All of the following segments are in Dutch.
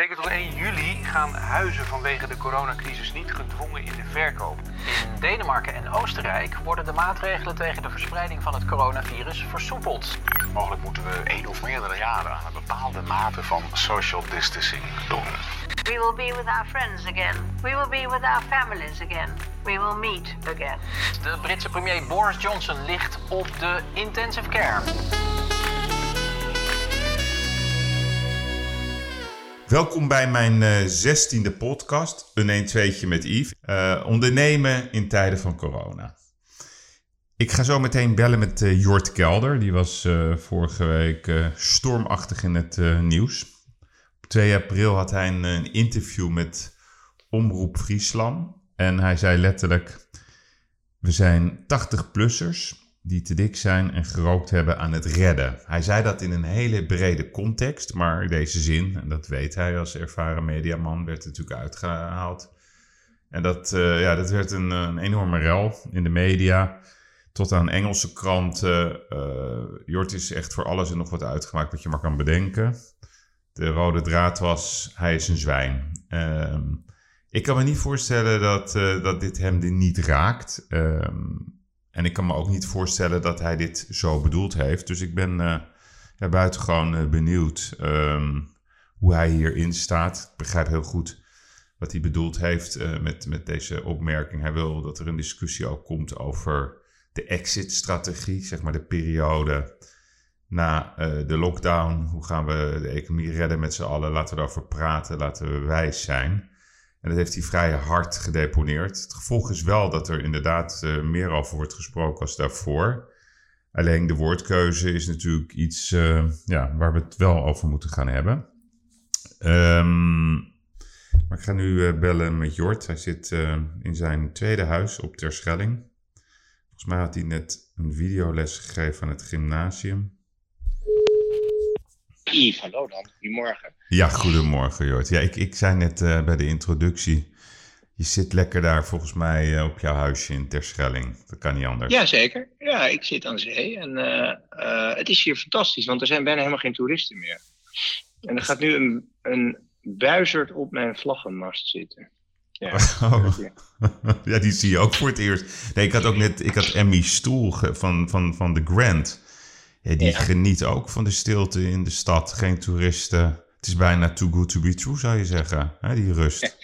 Zeker tot 1 juli gaan huizen vanwege de coronacrisis niet gedwongen in de verkoop. In Denemarken en Oostenrijk worden de maatregelen tegen de verspreiding van het coronavirus versoepeld. Mogelijk moeten we één of meerdere jaren aan een bepaalde mate van social distancing doen. We will be with our friends again. We will be with our families again. We will meet again. De Britse premier Boris Johnson ligt op de intensive care. Welkom bij mijn eh, zestiende podcast, een 1 2 met Yves. Uh, ondernemen in tijden van corona. Ik ga zo meteen bellen met uh, Jort Kelder. Die was uh, vorige week stormachtig in het nieuws. Op 2 april had hij een, een, interview met Omroep Friesland. En hij zei letterlijk: We zijn 80-plussers die te dik zijn en gerookt hebben aan het redden. Hij zei dat in een hele brede context, maar deze zin, en dat weet hij als ervaren mediaman, werd natuurlijk uitgehaald. En dat, uh, ja, dat werd een, een, enorme rel in de media. Tot aan Engelse kranten. Uh, Jort is echt voor alles en nog wat uitgemaakt wat je maar kan bedenken. De rode draad was, hij is een zwijn. Uh, ik kan me niet voorstellen dat, uh, dat dit hem niet raakt. En ik kan me ook niet voorstellen dat hij dit zo bedoeld heeft. Dus ik ben uh, ja, buitengewoon uh, benieuwd um, hoe hij hierin staat. Ik begrijp heel goed wat hij bedoeld heeft uh, met, met deze opmerking. Hij wil dat er een discussie ook komt over de exit-strategie, zeg maar de periode na de lockdown. Hoe gaan we de economie redden met z'n allen? Laten we erover praten, laten we wijs zijn. En dat heeft hij vrij hard gedeponeerd. Het gevolg is wel dat er inderdaad uh, meer over wordt gesproken als daarvoor. Alleen de woordkeuze is natuurlijk iets uh, ja, waar we het wel over moeten gaan hebben. Um, maar ik ga nu uh, bellen met Jort. Hij zit in zijn tweede huis op Terschelling. Volgens mij had hij net een videoles gegeven aan het gymnasium. Yves, hallo dan. Goedemorgen. Ja, goedemorgen Jort. Ja, ik, ik zei net uh, bij de introductie, je zit lekker daar volgens mij uh, op jouw huisje in Terschelling. Dat kan niet anders. Jazeker. Ja, ik zit aan zee en uh, het is hier fantastisch, want er zijn bijna helemaal geen toeristen meer. En er gaat nu een, een buizerd op mijn vlaggenmast zitten. Ja, oh. ja, die zie je ook voor het eerst. Nee, ik had ook net, ik had Emmy Stoel van, van, van The Grand. Ja, die ja. geniet ook van de stilte in de stad. Geen toeristen. Het is bijna too good to be true, zou je zeggen. Hè, die rust.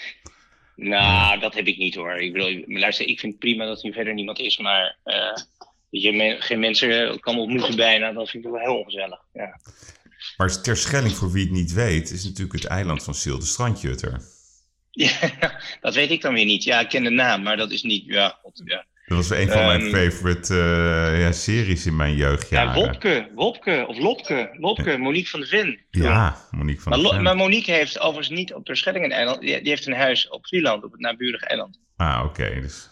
nou, dat heb ik niet hoor. Ik bedoel, luister, ik vind het prima dat er verder niemand is. Maar uh, dat je geen mensen kan ontmoeten bijna, dat vind ik wel heel ongezellig. Ja. Maar Terschelling, voor wie het niet weet, is natuurlijk het eiland van Sil de Strandjutter. Ja, dat weet ik dan weer niet. Ja, ik ken de naam, maar dat is niet... Ja, God, ja. Dat was een van mijn um, favorite uh, ja, series in mijn jeugdjaren. Ja, Wopke, Wopke of Lopke, Lopke, Monique van de Ven. Ja, Monique van maar, de Ven. Maar Monique heeft overigens niet op Terschelling een eiland, die, heeft een huis op Vlieland, op het naburige eiland. Ah, oké. Okay, dus...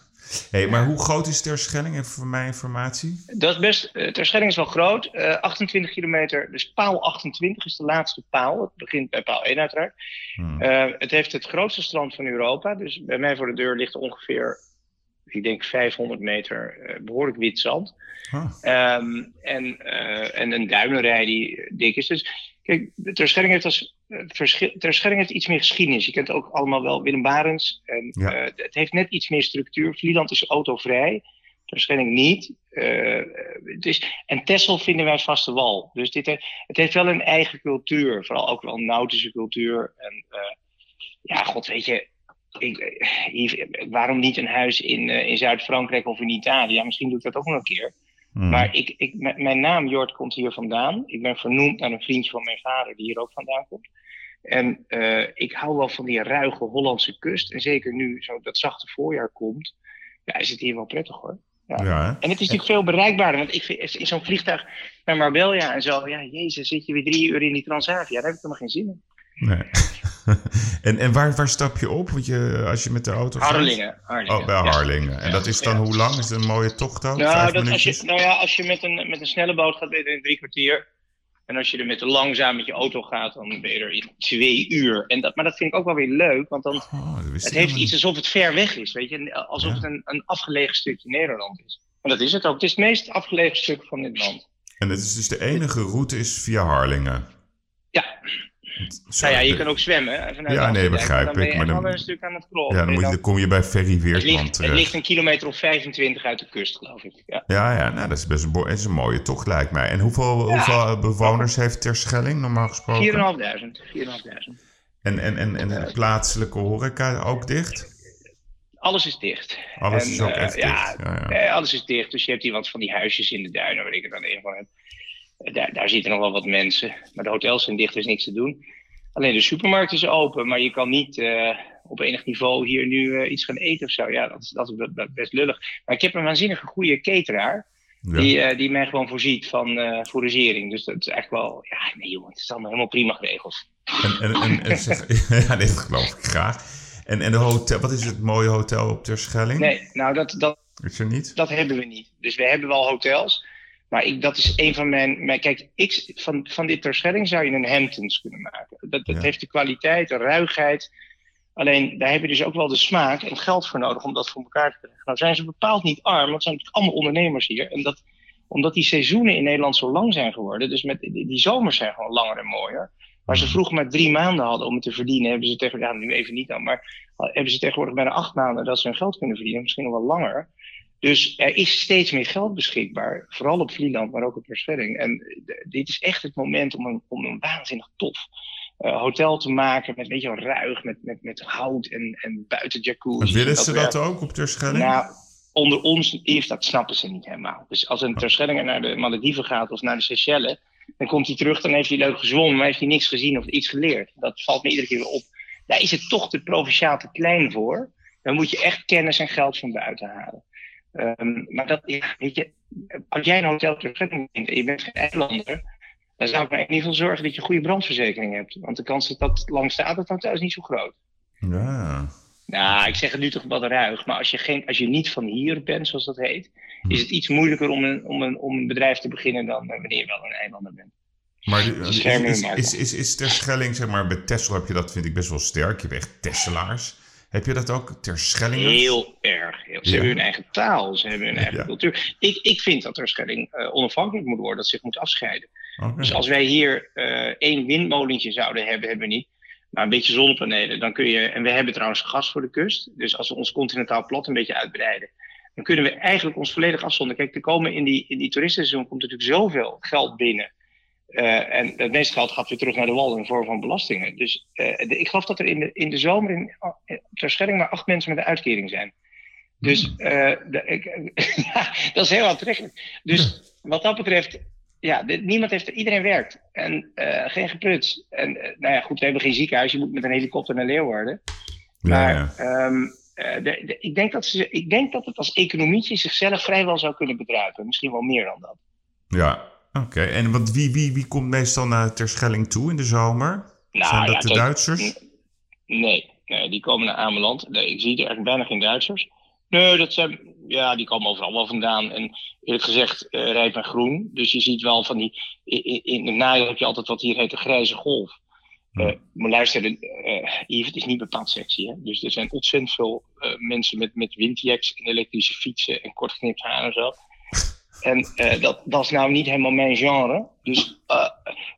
Hey, maar hoe groot is Terschelling, even voor mijn informatie? Dat is best, uh, Terschelling is wel groot, uh, 28 kilometer, dus paal 28 is de laatste paal. Het begint bij paal 1 uiteraard. Hmm. Het heeft het grootste strand van Europa, dus bij mij voor de deur ligt ongeveer ik denk 500 meter uh, behoorlijk wit zand. Um, en, uh, en een duinenrij die dik is. Dus kijk, Terschelling heeft, als, uh, Terschelling heeft iets meer geschiedenis. Je kent ook allemaal wel Willem Barens. En, ja. het heeft net iets meer structuur. Vlieland is autovrij. Terschelling niet. dus, en Texel vinden wij vaste wal. Dus dit, het heeft wel een eigen cultuur. Vooral ook wel een nautische cultuur. En ja, god weet je ik, hier, waarom niet een huis in, uh, in Zuid-Frankrijk of in Italië? Ja, misschien doe ik dat ook nog een keer. Mm. Maar ik, ik, mijn naam, Jort, komt hier vandaan. Ik ben vernoemd naar een vriendje van mijn vader die hier ook vandaan komt. En uh, ik hou wel van die ruige Hollandse kust. En zeker nu zo dat zachte voorjaar komt, ja, is het hier wel prettig hoor. Ja. ja en het is natuurlijk veel bereikbaarder. Want ik vind in zo'n vliegtuig naar Marbella en zo, ja, jezus, zit je weer drie uur in die Transavia. Daar heb ik helemaal geen zin in. Nee. en en waar, waar stap je op Want je, als je met de auto gaat? Harlingen. Harlingen oh, bij Harlingen. Ja. En dat is dan ja. hoe lang? Is het een mooie tocht ook? Nou, dat als je, nou ja, als je met een, met een snelle boot gaat, ben je er in drie kwartier. En als je er met een langzaam met je auto gaat, dan ben je er in twee uur. En dat, maar dat vind ik ook wel weer leuk, want dan, oh, het heeft iets alsof het ver weg is. Weet je? Alsof het een, een afgelegen stukje Nederland is. En dat is het ook. Het is het meest afgelegen stuk van dit land. En het is dus de enige route is via Harlingen? Ja. Nou ja, je kan ook zwemmen. Vanuit Ja, nee, begrijp dan ben je ik, maar echt dan- een stuk aan het. Ja, dan, moet je, dan kom je bij Ferry Weertman ligt, het terecht. ligt een kilometer of 25 uit de kust, geloof ik. Ja. Ja, ja, nou, dat is best een, bo- dat is een mooie tocht, lijkt mij. En hoeveel, hoeveel bewoners heeft Terschelling, normaal gesproken? 4.500. 4.500. En, en, en, en de plaatselijke horeca ook dicht? Alles is dicht. Alles En, is ook eh, echt ja, dicht. Ja, ja. Eh, alles is dicht. Dus je hebt hier wat van die huisjes in de duinen, waar ik het aan een van heb. Eh, Daar, daar zitten nog wel wat mensen. Maar de hotels zijn dicht, er is niks te doen. Alleen de supermarkt is open, maar je kan niet eh, op enig niveau hier nu eh, iets gaan eten of zo. Ja, dat is, dat is be- be- best lullig. Maar ik heb een waanzinnige goede cateraar. Ja. Die, eh, die mij gewoon voorziet van foragering. Dus dat is echt wel. Ja, nee jongen, het is allemaal helemaal prima geregeld. En, en, en, en zeg, ja, dat geloof ik graag. En, en de hotel, wat is het mooie hotel op Terschelling? Nee, nou dat, dat, Is er niet? dat hebben we niet. Dus we hebben wel hotels. Maar ik, dat is een van mijn. mijn kijk, ik, van, van dit Terschelling zou je een Hamptons kunnen maken. Dat, dat Ja. heeft de kwaliteit, de ruigheid. Alleen daar heb je dus ook wel de smaak en geld voor nodig om dat voor elkaar te krijgen. Nou zijn ze bepaald niet arm, want zijn natuurlijk allemaal ondernemers hier. En dat, omdat die seizoenen in Nederland zo lang zijn geworden, dus met, die, zomers zijn gewoon langer en mooier. Waar ze vroeger maar drie maanden hadden om het te verdienen, hebben ze tegenwoordig, ja, nu even niet dan, maar uh, hebben ze tegenwoordig bijna acht maanden dat ze hun geld kunnen verdienen, misschien nog wel langer. Dus er is steeds meer geld beschikbaar, vooral op Vlieland, maar ook op Terschelling. En eh, dit is echt het moment om een, om een waanzinnig tof uh, hotel te maken met weet je wel, ruig, met, met, met hout en, en buiten jacuzzi. Willen ze dat, dat ook op Terschelling? Nou, onder ons, Yves, dat snappen ze niet helemaal. Dus als een Terschellinger naar de Malediven gaat of naar de Seychelles, dan komt hij terug, dan heeft hij leuk gezwommen, maar heeft hij niks gezien of iets geleerd. Dat valt me iedere keer weer op. Daar is het toch te provinciaal te klein voor. Dan moet je echt kennis en geld van buiten halen. Um, maar dat, weet je, als jij een hotel Terschelling vindt en je bent geen eilander, dan zou ik maar in ieder geval zorgen dat je een goede brandverzekering hebt. Want de kans dat dat lang staat, dat hotel is niet zo groot. Ja. Nou, ik zeg het nu toch wat ruig, maar als je, geen, als je niet van hier bent, zoals dat heet, is het iets moeilijker om een, om een, om een bedrijf te beginnen dan wanneer je wel een eilander bent. Maar is, is, is, is, is Terschelling, zeg maar, bij Texel heb je dat, vind ik, best wel sterk. Je hebt echt Tesselaars. Heb je dat ook, Terschellingers? Heel erg. Ze ja. hebben hun eigen taal, ze hebben hun eigen ja. cultuur. Ik, ik vind dat Terschelling uh, onafhankelijk moet worden, dat zich moet afscheiden. Okay. Dus als wij hier uh, één windmolentje zouden hebben, hebben we niet. Maar een beetje zonnepanelen, dan kun je. En we hebben trouwens gas voor de kust. Dus als we ons continentaal plat een beetje uitbreiden, dan kunnen we eigenlijk ons volledig afzonderen. Kijk, er komen in die, in die toeristenseizoen komt natuurlijk zoveel geld binnen. Uh, en het meeste geld gaat weer terug naar de wal in vorm van belastingen. Dus uh, de, ik geloof dat er in de, in de zomer in, in Terschelling maar acht mensen met een uitkering zijn. Dus uh, de, ik, dat is heel aantrekkelijk. Dus wat dat betreft, ja, niemand heeft, iedereen werkt. En geen gepruts. En nou ja, goed, we hebben geen ziekenhuis. Je moet met een helikopter naar Leeuwarden. Maar ja. Um, de, ik, denk dat ze, ik denk dat het als economietje zichzelf vrijwel zou kunnen bedruipen. Misschien wel meer dan dat. Ja, oké. Okay. En want wie, wie, wie komt meestal naar Terschelling toe in de zomer? Nou, Zijn dat ja, de Duitsers? Nee, nee, die komen naar Ameland. Nee, ik zie er eigenlijk bijna geen Duitsers. Nee, dat zijn, ja, die komen overal wel vandaan. En eerlijk gezegd, uh, rijp en groen. Dus je ziet wel van die. In, in het najaar heb je altijd wat hier heet de grijze golf. Uh, maar luister, uh, het is niet bepaald sexy. Hè? Dus er zijn ontzettend veel uh, mensen met, met windjacks en elektrische fietsen en kortgeknipt haar en zo. En dat, dat is nou niet helemaal mijn genre. Dus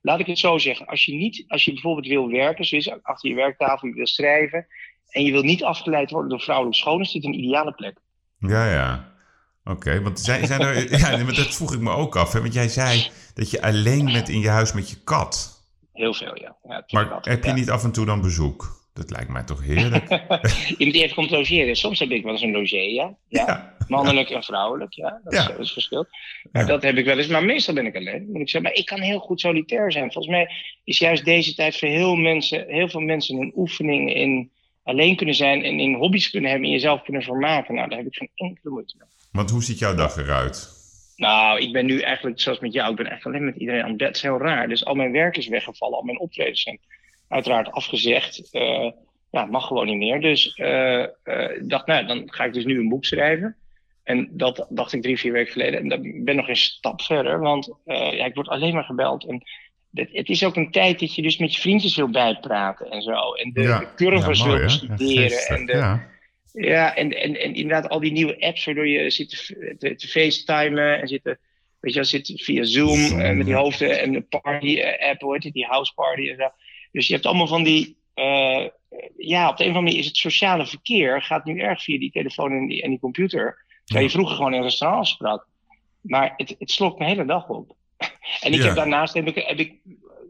laat ik het zo zeggen. Als je, niet, als je bijvoorbeeld wil werken, zoals achter je werktafel, je wil schrijven en je wil niet afgeleid worden door vrouwelijke schoon, is dit een ideale plek. Ja, ja. Oké, okay, want zijn, zijn er. ja, maar dat vroeg ik me ook af. Hè? Want jij zei dat je alleen bent in je huis met je kat. Heel veel, ja. ja maar heb je ja. niet af en toe dan bezoek? Dat lijkt mij toch heerlijk. Iemand die even komt logeren. Soms heb ik wel eens een logeer, ja. ja. Mannelijk en vrouwelijk, ja. Dat, is, is verschil. Maar dat heb ik wel eens. Maar meestal ben ik alleen, moet ik zeggen. Maar ik kan heel goed solitair zijn. Volgens mij is juist deze tijd voor heel, mensen, heel veel mensen een oefening in alleen kunnen zijn en in hobby's kunnen hebben en jezelf kunnen vermaken. Nou, daar heb ik geen enkele moeite mee. Want hoe ziet jouw dag eruit? Nou, ik ben nu eigenlijk, zoals met jou, ik ben eigenlijk alleen met iedereen aan bed. Dat is heel raar. Dus al mijn werk is weggevallen, al mijn optredens zijn uiteraard afgezegd. Uh, ja, mag gewoon niet meer. Dus ik uh, uh, dacht, nou, dan ga ik dus nu een boek schrijven. En dat dacht ik drie, vier weken geleden. En ik ben nog een stap verder, want ja, ik word alleen maar gebeld. En het, het, is ook een tijd dat je dus met je vriendjes wil bijpraten en zo. En de, ja. de curves ja, mooi, wil studeren. en de, ja. Ja, en, en, en inderdaad al die nieuwe apps waardoor je zit te, te, te facetimen en zit te, weet je, zit via Zoom, Zoom uh, met die hoofden en de party uh, app, hoort het, die house party en zo. Dus je hebt allemaal van die. eh, ja, op de een of andere manier is het sociale verkeer. gaat nu erg via die telefoon en die, en die computer. Terwijl je vroeger gewoon in restaurant afsprak. Maar het, het slokt mijn hele dag op. en ik Ja. heb daarnaast heb ik, heb ik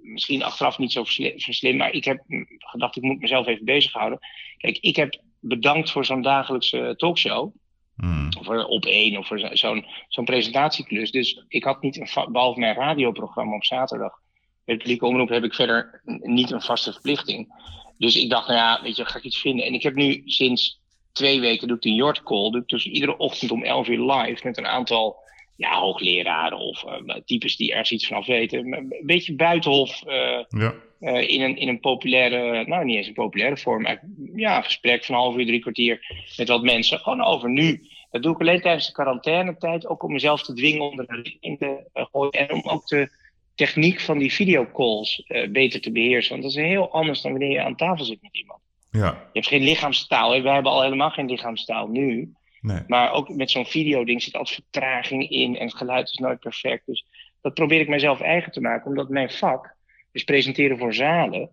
misschien achteraf niet zo slim, maar ik heb gedacht, ik moet mezelf even bezighouden. Kijk, ik heb bedankt voor zo'n dagelijkse talkshow. Hmm. Of voor op één of zo- zo'n zo'n presentatieklus. Dus ik had niet een behalve mijn radioprogramma op zaterdag. De publieke omroep heb ik verder niet een vaste verplichting. Dus ik dacht, nou ja, weet je, ga ik iets vinden. En ik heb nu sinds twee weken doe ik de Jort Call. Doe ik dus iedere ochtend om 11 uur live met een aantal ja, hoogleraren of eh, types die ergens iets vanaf weten. Een beetje buitenhof. eh, Ja. eh, in, een, in een populaire, nou niet eens een populaire vorm, maar ja, een gesprek van een half uur, drie kwartier met wat mensen. Gewoon over nu. Dat doe ik alleen tijdens de quarantainetijd, ook om mezelf te dwingen om er een richting te gooien. En om ook de techniek van die videocalls beter te beheersen. Want dat is heel anders dan wanneer je aan tafel zit met iemand. Ja. Je hebt geen lichaamstaal. Hè? Wij hebben al helemaal geen lichaamstaal nu. Nee. Maar ook met zo'n videoding zit altijd vertraging in en het geluid is nooit perfect. Dus dat probeer ik mezelf eigen te maken, omdat mijn vak, dus presenteren voor zalen,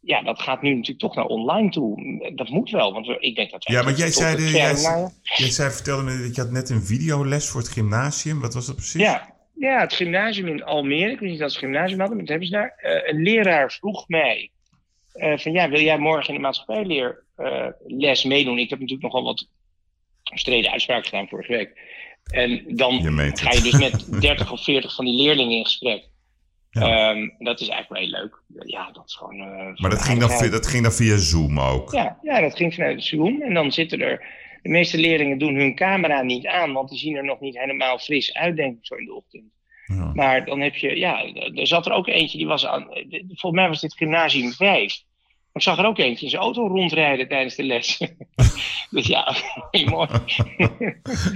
ja, dat gaat nu natuurlijk toch naar online toe. Dat moet wel, want we- ik denk dat Ja, want jij zei, het de- jij, zei, vertelde me dat je had net een videoles voor het gymnasium. Wat was dat precies? Ja, ja, het gymnasium in Almere, ik weet niet of ze gymnasium hadden, maar dat hebben ze daar. Eh, een leraar vroeg mij eh, van ja, wil jij morgen in de maatschappijleer eh, les meedoen? Ik heb natuurlijk nogal wat omstreden uitspraken gedaan vorige week. En dan Je ga je dus met 30 of 40 van die leerlingen in gesprek. Ja. Ehm, dat is eigenlijk wel heel leuk. Ja, dat is gewoon. eh, Maar dat ging, dan, via- dat ging dan via Zoom ook? Ja, ja, dat ging vanuit Zoom. En dan zitten er. De meeste leerlingen doen hun camera niet aan, want die zien er nog niet helemaal fris uit, denk ik, zo in de ochtend. Ja. Maar dan heb je, ja, er zat er ook eentje die was aan. Volgens mij was dit gymnasium 5. Ik zag er ook eentje in zijn auto rondrijden tijdens de les. dus ja, mooi.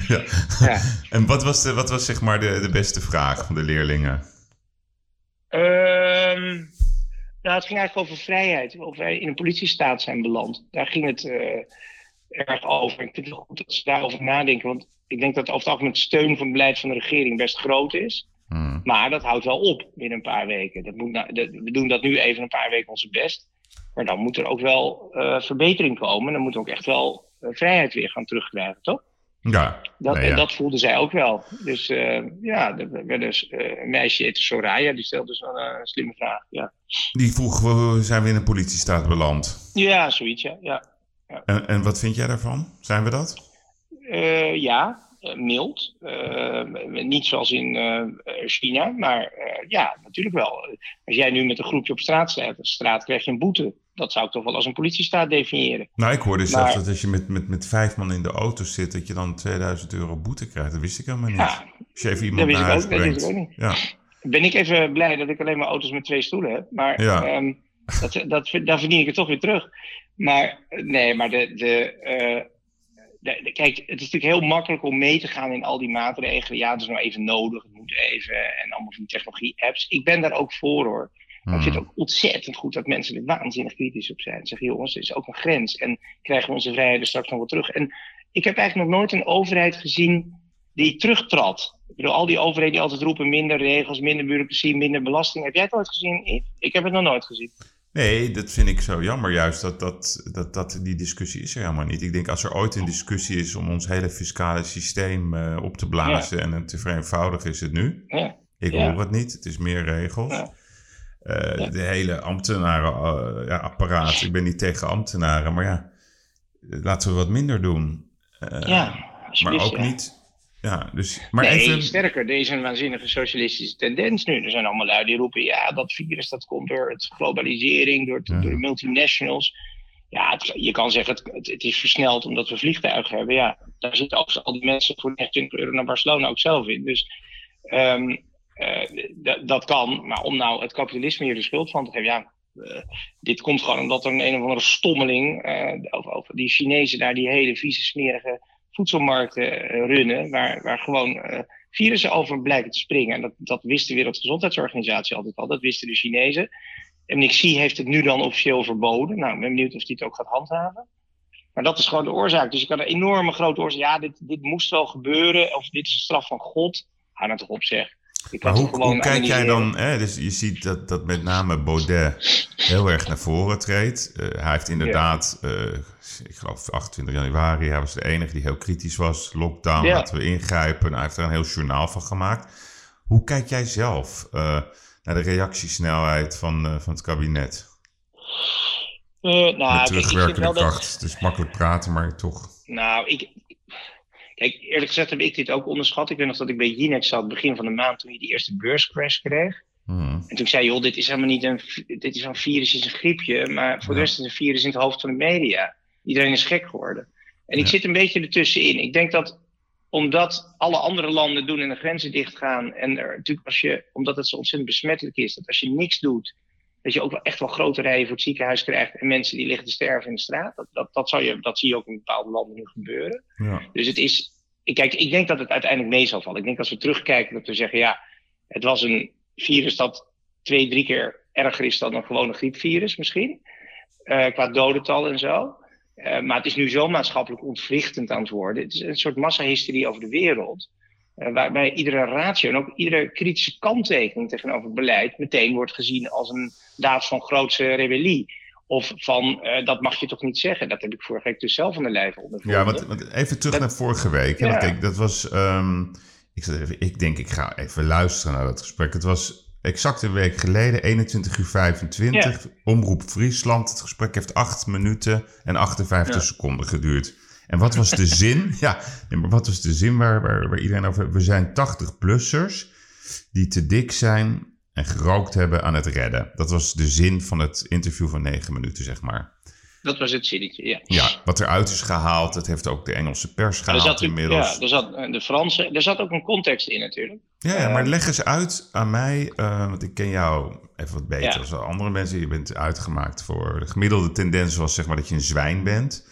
Ja. Ja. En wat was, de, wat was zeg maar de, de beste vraag van de leerlingen? Ehm, nou, het ging eigenlijk over vrijheid. Of wij in een politiestaat zijn beland. Daar ging het eh, erg over. Ik vind het goed dat ze daarover nadenken. Want ik denk dat over het algemeen het steun van het beleid van de regering best groot is. Hmm. Maar dat houdt wel op binnen een paar weken. Dat moet nou, dat- we doen dat nu even een paar weken onze best. Maar dan moet er ook wel eh, verbetering komen. Dan moeten we ook echt wel eh, vrijheid weer gaan terugkrijgen, toch? Ja, Dat, nee, En ja. dat voelden zij ook wel. Dus eh, ja, er werd dus, een meisje heette Soraya, die stelde dus wel een slimme vraag. Ja, die vroeg, zijn we in een politiestaat beland? ja zoiets, ja. Ja, En, en wat vind jij daarvan? Zijn we dat? Ja mild. Eh, niet zoals in eh, China, maar eh, ja, natuurlijk wel. Als jij nu met een groepje op straat staat, straat krijg je een boete. Dat zou ik toch wel als een politiestaat definiëren. Nou, ik hoorde zelfs Maar- dat als je met, met, met vijf man in de auto zit, dat je dan 2000 euro boete krijgt. Dat wist ik helemaal niet. Ja, Als je even dat iemand wist naar ik huis ook, dat wist ik ook niet. Ja. Ben ik even blij dat ik alleen maar auto's met twee stoelen heb. Maar Ja. ehm, dat, dat, daar verdien ik het toch weer terug. Maar eh, nee, maar eh, de- de- kijk, het is natuurlijk heel makkelijk om mee te gaan in al die maatregelen. Ja, het is nou even nodig, het moet even. En allemaal van die technologie-apps. Ik ben daar ook voor hoor. Maar ik vind Hmm. het ook ontzettend goed dat mensen er waanzinnig kritisch op zijn. Zeggen, jongens, er is ook een grens. En krijgen we onze vrijheden straks nog wel terug. En ik heb eigenlijk nog nooit een overheid gezien die terugtrad. Ik bedoel, al die overheden die altijd roepen minder regels, minder bureaucratie, minder belasting. Heb jij het ooit gezien? Ik heb het nog nooit gezien. Nee, dat vind ik zo jammer juist. Dat, dat, dat, dat die discussie is er helemaal niet. Ik denk als er ooit een discussie is om ons hele fiscale systeem eh, op te blazen en het te vereenvoudigen, is het nu. Ja. Ik hoor het niet. Het is meer regels. Eh, Ja. De hele ambtenarenapparaat. ja, apparaat. Ik ben niet tegen ambtenaren, maar ja, laten we wat minder doen. Eh, ja, maar ook niet. Ja, dus. Maar nee, even. sterker, er is een waanzinnige socialistische tendens nu. Er zijn allemaal lui die roepen, ja, dat virus dat komt door het globalisering, door, Ja. door de multinationals. Ja, het- je kan zeggen, het, het, is versneld omdat we vliegtuigen hebben. Ja, daar zitten ook al die mensen voor 29 euro naar Barcelona ook zelf in. Dus ehm, eh, dat kan. Maar om nou het kapitalisme hier de schuld van te geven, ja, eh, dit komt gewoon omdat er een een of andere stommeling, eh, over, over die Chinezen daar die hele vieze, smerige voedselmarkten eh, runnen, waar, waar gewoon eh, virussen over blijken te springen. En dat, dat wist de Wereldgezondheidsorganisatie altijd al, dat wisten de Chinezen. En Xi heeft het nu dan officieel verboden. Nou, ik ben benieuwd of hij het ook gaat handhaven. Maar dat is gewoon de oorzaak. Dus je kan een enorme grote oorzaak. Ja, dit, dit moest wel gebeuren. Of dit is een straf van God. Hou nou toch op, zeg. Ik Maar hoe, kijk jij dan? Hè, dus je ziet dat, dat met name Baudet heel erg naar voren treedt. Eh, hij heeft inderdaad, eh, ik geloof 28 januari, hij was de enige die heel kritisch was. Lockdown, Ja. laten we ingrijpen. Nou, hij heeft er een heel journaal van gemaakt. Hoe kijk jij zelf eh, naar de reactiesnelheid van, van het kabinet? Nou, met terugwerkende wel dat- kracht. Het is makkelijk praten, maar toch. Nou, ik. Kijk, eerlijk gezegd heb ik dit ook onderschat. Ik weet nog dat ik bij Jinex zat begin van de maand toen je die eerste beurscrash kreeg. Hmm. En toen zei je, joh, dit is helemaal niet een, dit is een virus, is een griepje. Maar voor de rest is het een virus in het hoofd van de media. Iedereen is gek geworden. En ik zit een beetje ertussenin. Ik denk dat omdat alle andere landen doen en de grenzen dichtgaan. En er natuurlijk als je, omdat het zo ontzettend besmettelijk is, dat als je niks doet, dat je ook wel echt wel grote rijen voor het ziekenhuis krijgt. En mensen die liggen te sterven in de straat. Dat, dat, dat, zou je, dat zie je ook in bepaalde landen nu gebeuren. Ja. Dus het is. ik- Kijk, ik denk dat het uiteindelijk mee zal vallen. Ik denk als we terugkijken dat we zeggen, ja, het was een virus dat twee, drie keer erger is dan een gewone griepvirus misschien. eh, qua dodental en zo. Eh, maar het is nu zo maatschappelijk ontwrichtend aan het worden. Het is een soort massahysterie over de wereld. Eh, waarbij iedere ratio en ook iedere kritische kanttekening tegenover het beleid meteen wordt gezien als een daad van grootse rebellie. Of van eh, dat mag je toch niet zeggen. Dat heb ik vorige week dus zelf aan de lijf ondervonden. Ja, want, want even terug Dat- naar vorige week. Ja. Kijk, dat was. ehm, ik, zat even, ik denk, ik ga even luisteren naar dat gesprek. Het was exact een week geleden, 21 uur 25. Omroep Friesland. Het gesprek heeft 8 minuten en 58 Ja. seconden geduurd. En wat was de zin? Ja, maar wat was de zin waar, waar, waar iedereen over. We zijn 80-plussers die te dik zijn en gerookt hebben aan het redden. Dat was de zin van het interview van 9 minuten, zeg maar. Dat was het zinnetje, ja. Ja, wat eruit is gehaald, dat heeft ook de Engelse pers Er gehaald zat, inmiddels. ja, er zat eh, de Franse, er zat ook een context in natuurlijk. Ja, ja, maar Eh, leg eens uit aan mij, eh, want ik ken jou even wat beter Ja. dan andere mensen. Je bent uitgemaakt voor de gemiddelde tendens was zeg maar dat je een zwijn bent.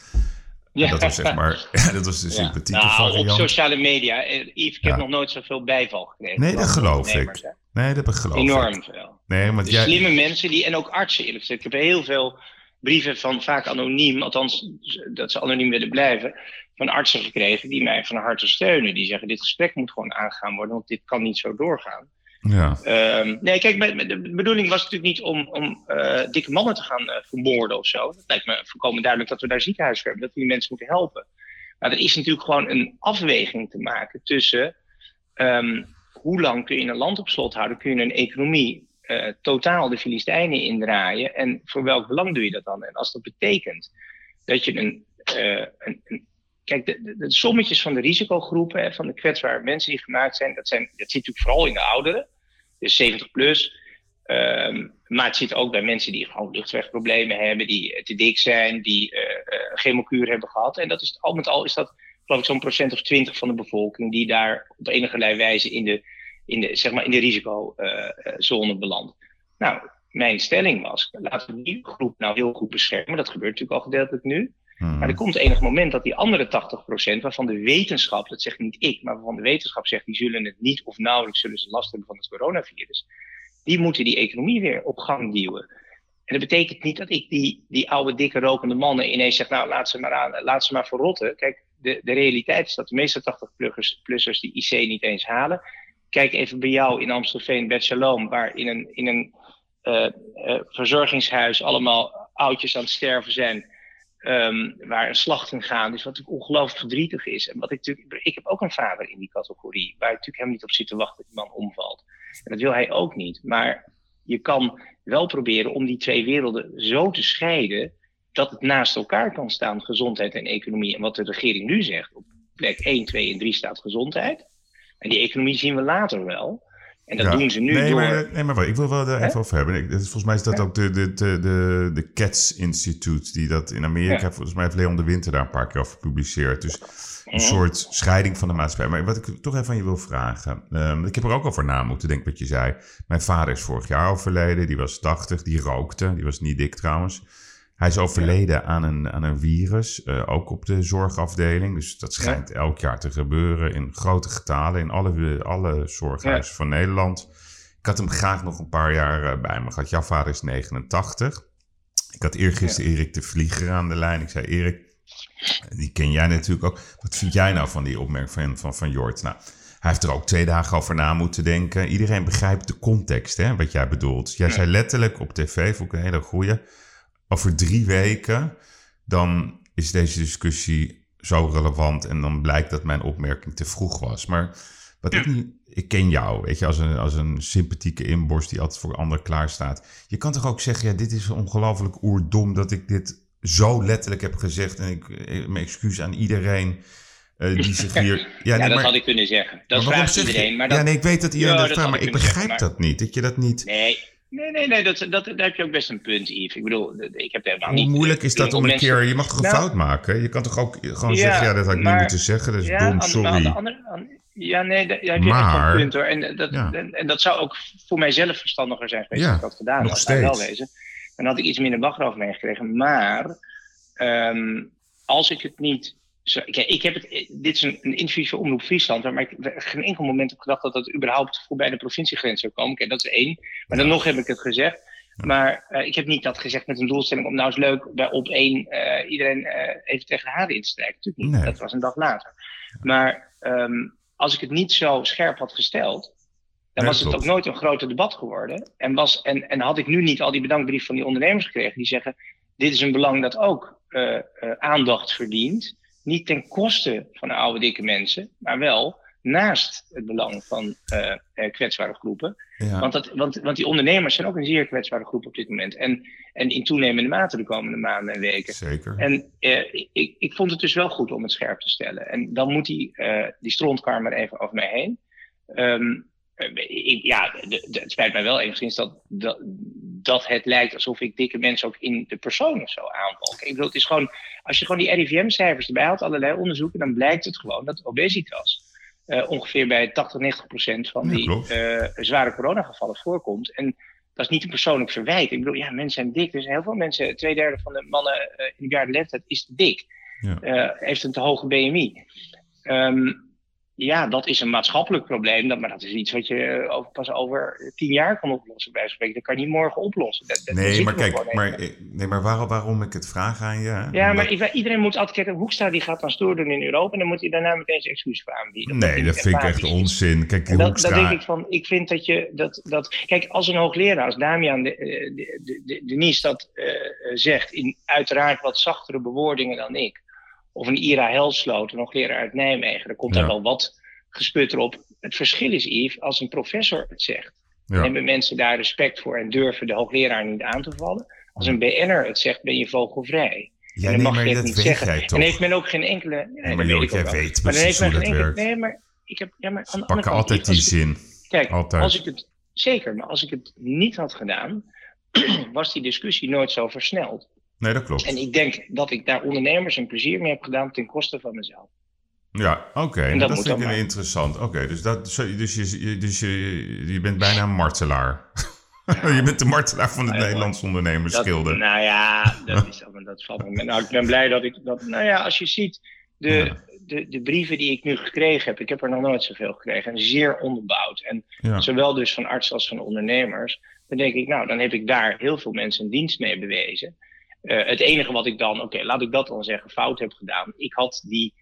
En Ja. dat was zeg maar, ja, dat was de Ja. sympathieke nou, variant. op sociale media. eh, Yves, ik Ja. heb nog nooit zoveel bijval gekregen. Nee, dat geloof ik. Nee, dat geloof Enorm ik. veel. Nee, want Dus jij... slimme mensen die, en ook artsen eerlijk gezegd. Ik heb heel veel brieven van vaak anoniem, althans dat ze anoniem willen blijven, van artsen gekregen die mij van harte steunen. Die zeggen dit gesprek moet gewoon aangegaan worden, want dit kan niet zo doorgaan. Ja, Ehm, nee, kijk, de bedoeling was natuurlijk niet om, om eh, dikke mannen te gaan eh, vermoorden of zo. Het lijkt me volkomen duidelijk dat we daar ziekenhuis voor hebben, dat we die mensen moeten helpen. Maar er is natuurlijk gewoon een afweging te maken tussen ehm, hoe lang kun je een land op slot houden, kun je een economie eh, totaal de Filistijnen indraaien en voor welk belang doe je dat dan? En als dat betekent dat je een, een Kijk, de, sommetjes van de risicogroepen, hè, van de kwetsbare mensen die gemaakt zijn, dat, zijn, dat zit natuurlijk vooral in de ouderen, dus 70 plus. Ehm, maar het zit ook bij mensen die gewoon luchtwegproblemen hebben, die eh, te dik zijn, die eh eh, chemokuur hebben gehad. En dat is al met al is dat, geloof ik, zo'n procent of 20 van de bevolking die daar op enige wijze in de, in de, zeg maar in de risicozone belandt. Nou, mijn stelling was, laten we die groep nou heel goed beschermen. Dat gebeurt natuurlijk al gedeeltelijk nu. Mhm. Maar er komt enig moment dat die andere 80%, waarvan de wetenschap, dat zegt niet ik, maar waarvan de wetenschap zegt, die zullen het niet of nauwelijks zullen ze last hebben van het coronavirus, die moeten die economie weer op gang duwen. En dat betekent niet dat ik die, die oude, dikke, rokende mannen ineens zeg, nou, laat ze maar, aan, laat ze maar verrotten. Kijk, de, de realiteit is dat de meeste 80-plussers die IC niet eens halen. Kijk even bij jou in Amstelveen, Bed Shalom, waar in een, in een uh, uh, verzorgingshuis allemaal oudjes aan het sterven zijn. Um, waar een slachting gaat, dus wat natuurlijk ongelooflijk verdrietig is. En wat ik natuurlijk, ik heb ook een vader in die categorie, waar ik natuurlijk helemaal niet op zit te wachten dat die man omvalt. En dat wil hij ook niet. Maar je kan wel proberen om die twee werelden zo te scheiden dat het naast elkaar kan staan, gezondheid en economie. En wat de regering nu zegt, op plek 1, 2 en 3 staat gezondheid. En die economie zien we later wel. En dat ja. doen ze nu nee, door... Maar, nee, maar wacht, ik wil wel daar even over hebben. Ik, volgens mij is dat ook de, de, de, de, de Cats Institute, die dat in Amerika, ja. volgens mij heeft Leon de Winter daar een paar keer over gepubliceerd. Dus een soort scheiding van de maatschappij. Maar wat ik toch even aan je wil vragen. Um, ik heb er ook over na moeten denken wat je zei. Mijn vader is vorig jaar overleden, die was 80, die rookte, die was niet dik trouwens. Hij is overleden ja. aan, een, aan een virus, uh, ook op de zorgafdeling. Dus dat schijnt ja. elk jaar te gebeuren in grote getalen in alle, alle zorghuizen ja. van Nederland. Ik had hem graag nog een paar jaar uh, bij me gehad. Jouw vader is 89. Ik had eergisteren Erik de Vlieger aan de lijn. Ik zei, Erik, die ken jij natuurlijk ook. Wat vind jij nou van die opmerking van, van, van Jort? Nou, Hij heeft er ook twee dagen over na moeten denken. Iedereen begrijpt de context, hè, wat jij bedoelt. Jij zei letterlijk op tv, vond ik een hele goeie. Over drie weken, dan is deze discussie zo relevant. En dan blijkt dat mijn opmerking te vroeg was. Maar wat ik niet ik ken jou, weet je, als een, als een sympathieke inborst die altijd voor anderen klaarstaat. Je kan toch ook zeggen, ja, dit is ongelooflijk oerdom dat ik dit zo letterlijk heb gezegd. En ik, eh, mijn excuus aan iedereen uh, die zich hier... Ja, ja dat maar, had ik kunnen zeggen. Dat vraagt iedereen. Maar dat, ja, nee, ik weet dat iedereen dat vraagt, maar ik begrijp dat niet. Dat je dat niet... Nee, Nee, nee, nee, dat, dat, daar heb je ook best een punt, Yves. Ik bedoel, ik heb helemaal niet... Hoe moeilijk is dat om een keer... Je mag toch een nou, fout maken? Je kan toch ook gewoon zeggen, ja, dat had ik niet moeten zeggen. Dat is ja, dom, sorry. Aan de ja, nee, daar heb je maar, echt een punt hoor. En dat, en, en, dat zou ook voor mijzelf verstandiger zijn geweest als ik dat gedaan nog had. Steeds. Wel wezen. Dan had ik iets minder bagger over meegekregen. Maar um, als ik het niet... Zo, ik heb het, dit is een, een interview voor Omroep Friesland, maar ik heb geen enkel moment heb gedacht dat dat überhaupt voorbij de provinciegrens zou komen. Kijk, dat is één. Maar dan nog heb ik het gezegd. Maar uh, ik heb niet dat gezegd met een doelstelling om nou eens leuk bij op één uh, iedereen uh, even tegen de haren in te strijken. Natuurlijk niet. Nee. Dat was een dag later. Maar um, als ik het niet zo scherp had gesteld, dan was het ook nooit een groter debat geworden. En, was, en, en had ik nu niet al die bedankbrief van die ondernemers gekregen die zeggen: dit is een belang dat ook aandacht verdient. Niet ten koste van de oude dikke mensen, maar wel naast het belang van uh, kwetsbare groepen. Ja. Want, dat, want, want die ondernemers zijn ook een zeer kwetsbare groep op dit moment. En, en in toenemende mate de komende maanden en weken. Zeker. En uh, ik, ik vond het dus wel goed om het scherp te stellen. En dan moet die, uh, die even over mij heen. Um, ik, ja, de, de, het spijt mij wel enigszins dat, dat, dat het lijkt alsof ik dikke mensen ook in de persoon of zo aanval. Ik bedoel, het is gewoon, als je gewoon die RIVM-cijfers erbij haalt, allerlei onderzoeken, dan blijkt het gewoon dat obesitas uh, ongeveer bij 80, 90 procent van die uh, zware coronagevallen voorkomt. En dat is niet een persoonlijk verwijt. Ik bedoel, ja, mensen zijn dik. Dus heel veel mensen, twee derde van de mannen uh, in de bejaarde leeftijd is te dik. Ja. heeft een te hoge BMI. Um, ja, dat is een maatschappelijk probleem. Dat, maar dat is iets wat je eh, over, pas over tien jaar kan oplossen. Bij spreken. Dat kan je niet morgen oplossen. Dat, dat nee, maar kijk, maar, nee, maar waarom, waarom ik het vraag aan je? Ja, maar iedereen moet altijd kijken. Hoekstra die gaat dan stoer doen in Europa. En dan moet hij daarna meteen zijn excuus voor aanbieden. Nee, dat vind ik echt onzin. Kijk, dat, Hoekstra... dat denk ik van. Ik vind dat je. Dat, dat, kijk, als een hoogleraar, als Damian de, de, de, de, Denise dat uh, zegt. in uiteraard wat zachtere bewoordingen dan ik. Of een Ira Helsloot, een hoogleraar uit Nijmegen. Dan komt daar wel wat gesput erop. Het verschil is, Yves, als een professor het zegt, ja. hebben mensen daar respect voor en durven de hoogleraar niet aan te vallen. Als een BN'er het zegt, ben je vogelvrij. Ja, en dan nee, mag je het niet zeggen. En heeft men ook geen enkele. Nee, maar joh, jij weet maar dan heeft men geen enkele. Nee, maar ik heb. Ja, maar aan pakken altijd die zin. Kijk, altijd. als ik het. Zeker, maar als ik het niet had gedaan, was die discussie nooit zo versneld. Nee, dat klopt. En ik denk dat ik daar ondernemers een plezier mee heb gedaan ten koste van mezelf. Ja, oké. Okay. Dat, dat vind ik interessant. Oké, okay, dus, dat, dus, je, dus je, je bent bijna een martelaar. je bent de martelaar van het nou, Nederlands ondernemersgilde. Nou ja, dat, is, dat valt me. Nou, ik ben blij dat ik dat. Nou ja, als je ziet de, ja. de, de brieven die ik nu gekregen heb, ik heb er nog nooit zoveel gekregen, en zeer onderbouwd. En ja. zowel dus van artsen als van ondernemers. Dan denk ik, nou, dan heb ik daar heel veel mensen een dienst mee bewezen. Uh, het enige wat ik dan, oké, okay, laat ik dat dan zeggen, fout heb gedaan. Ik had die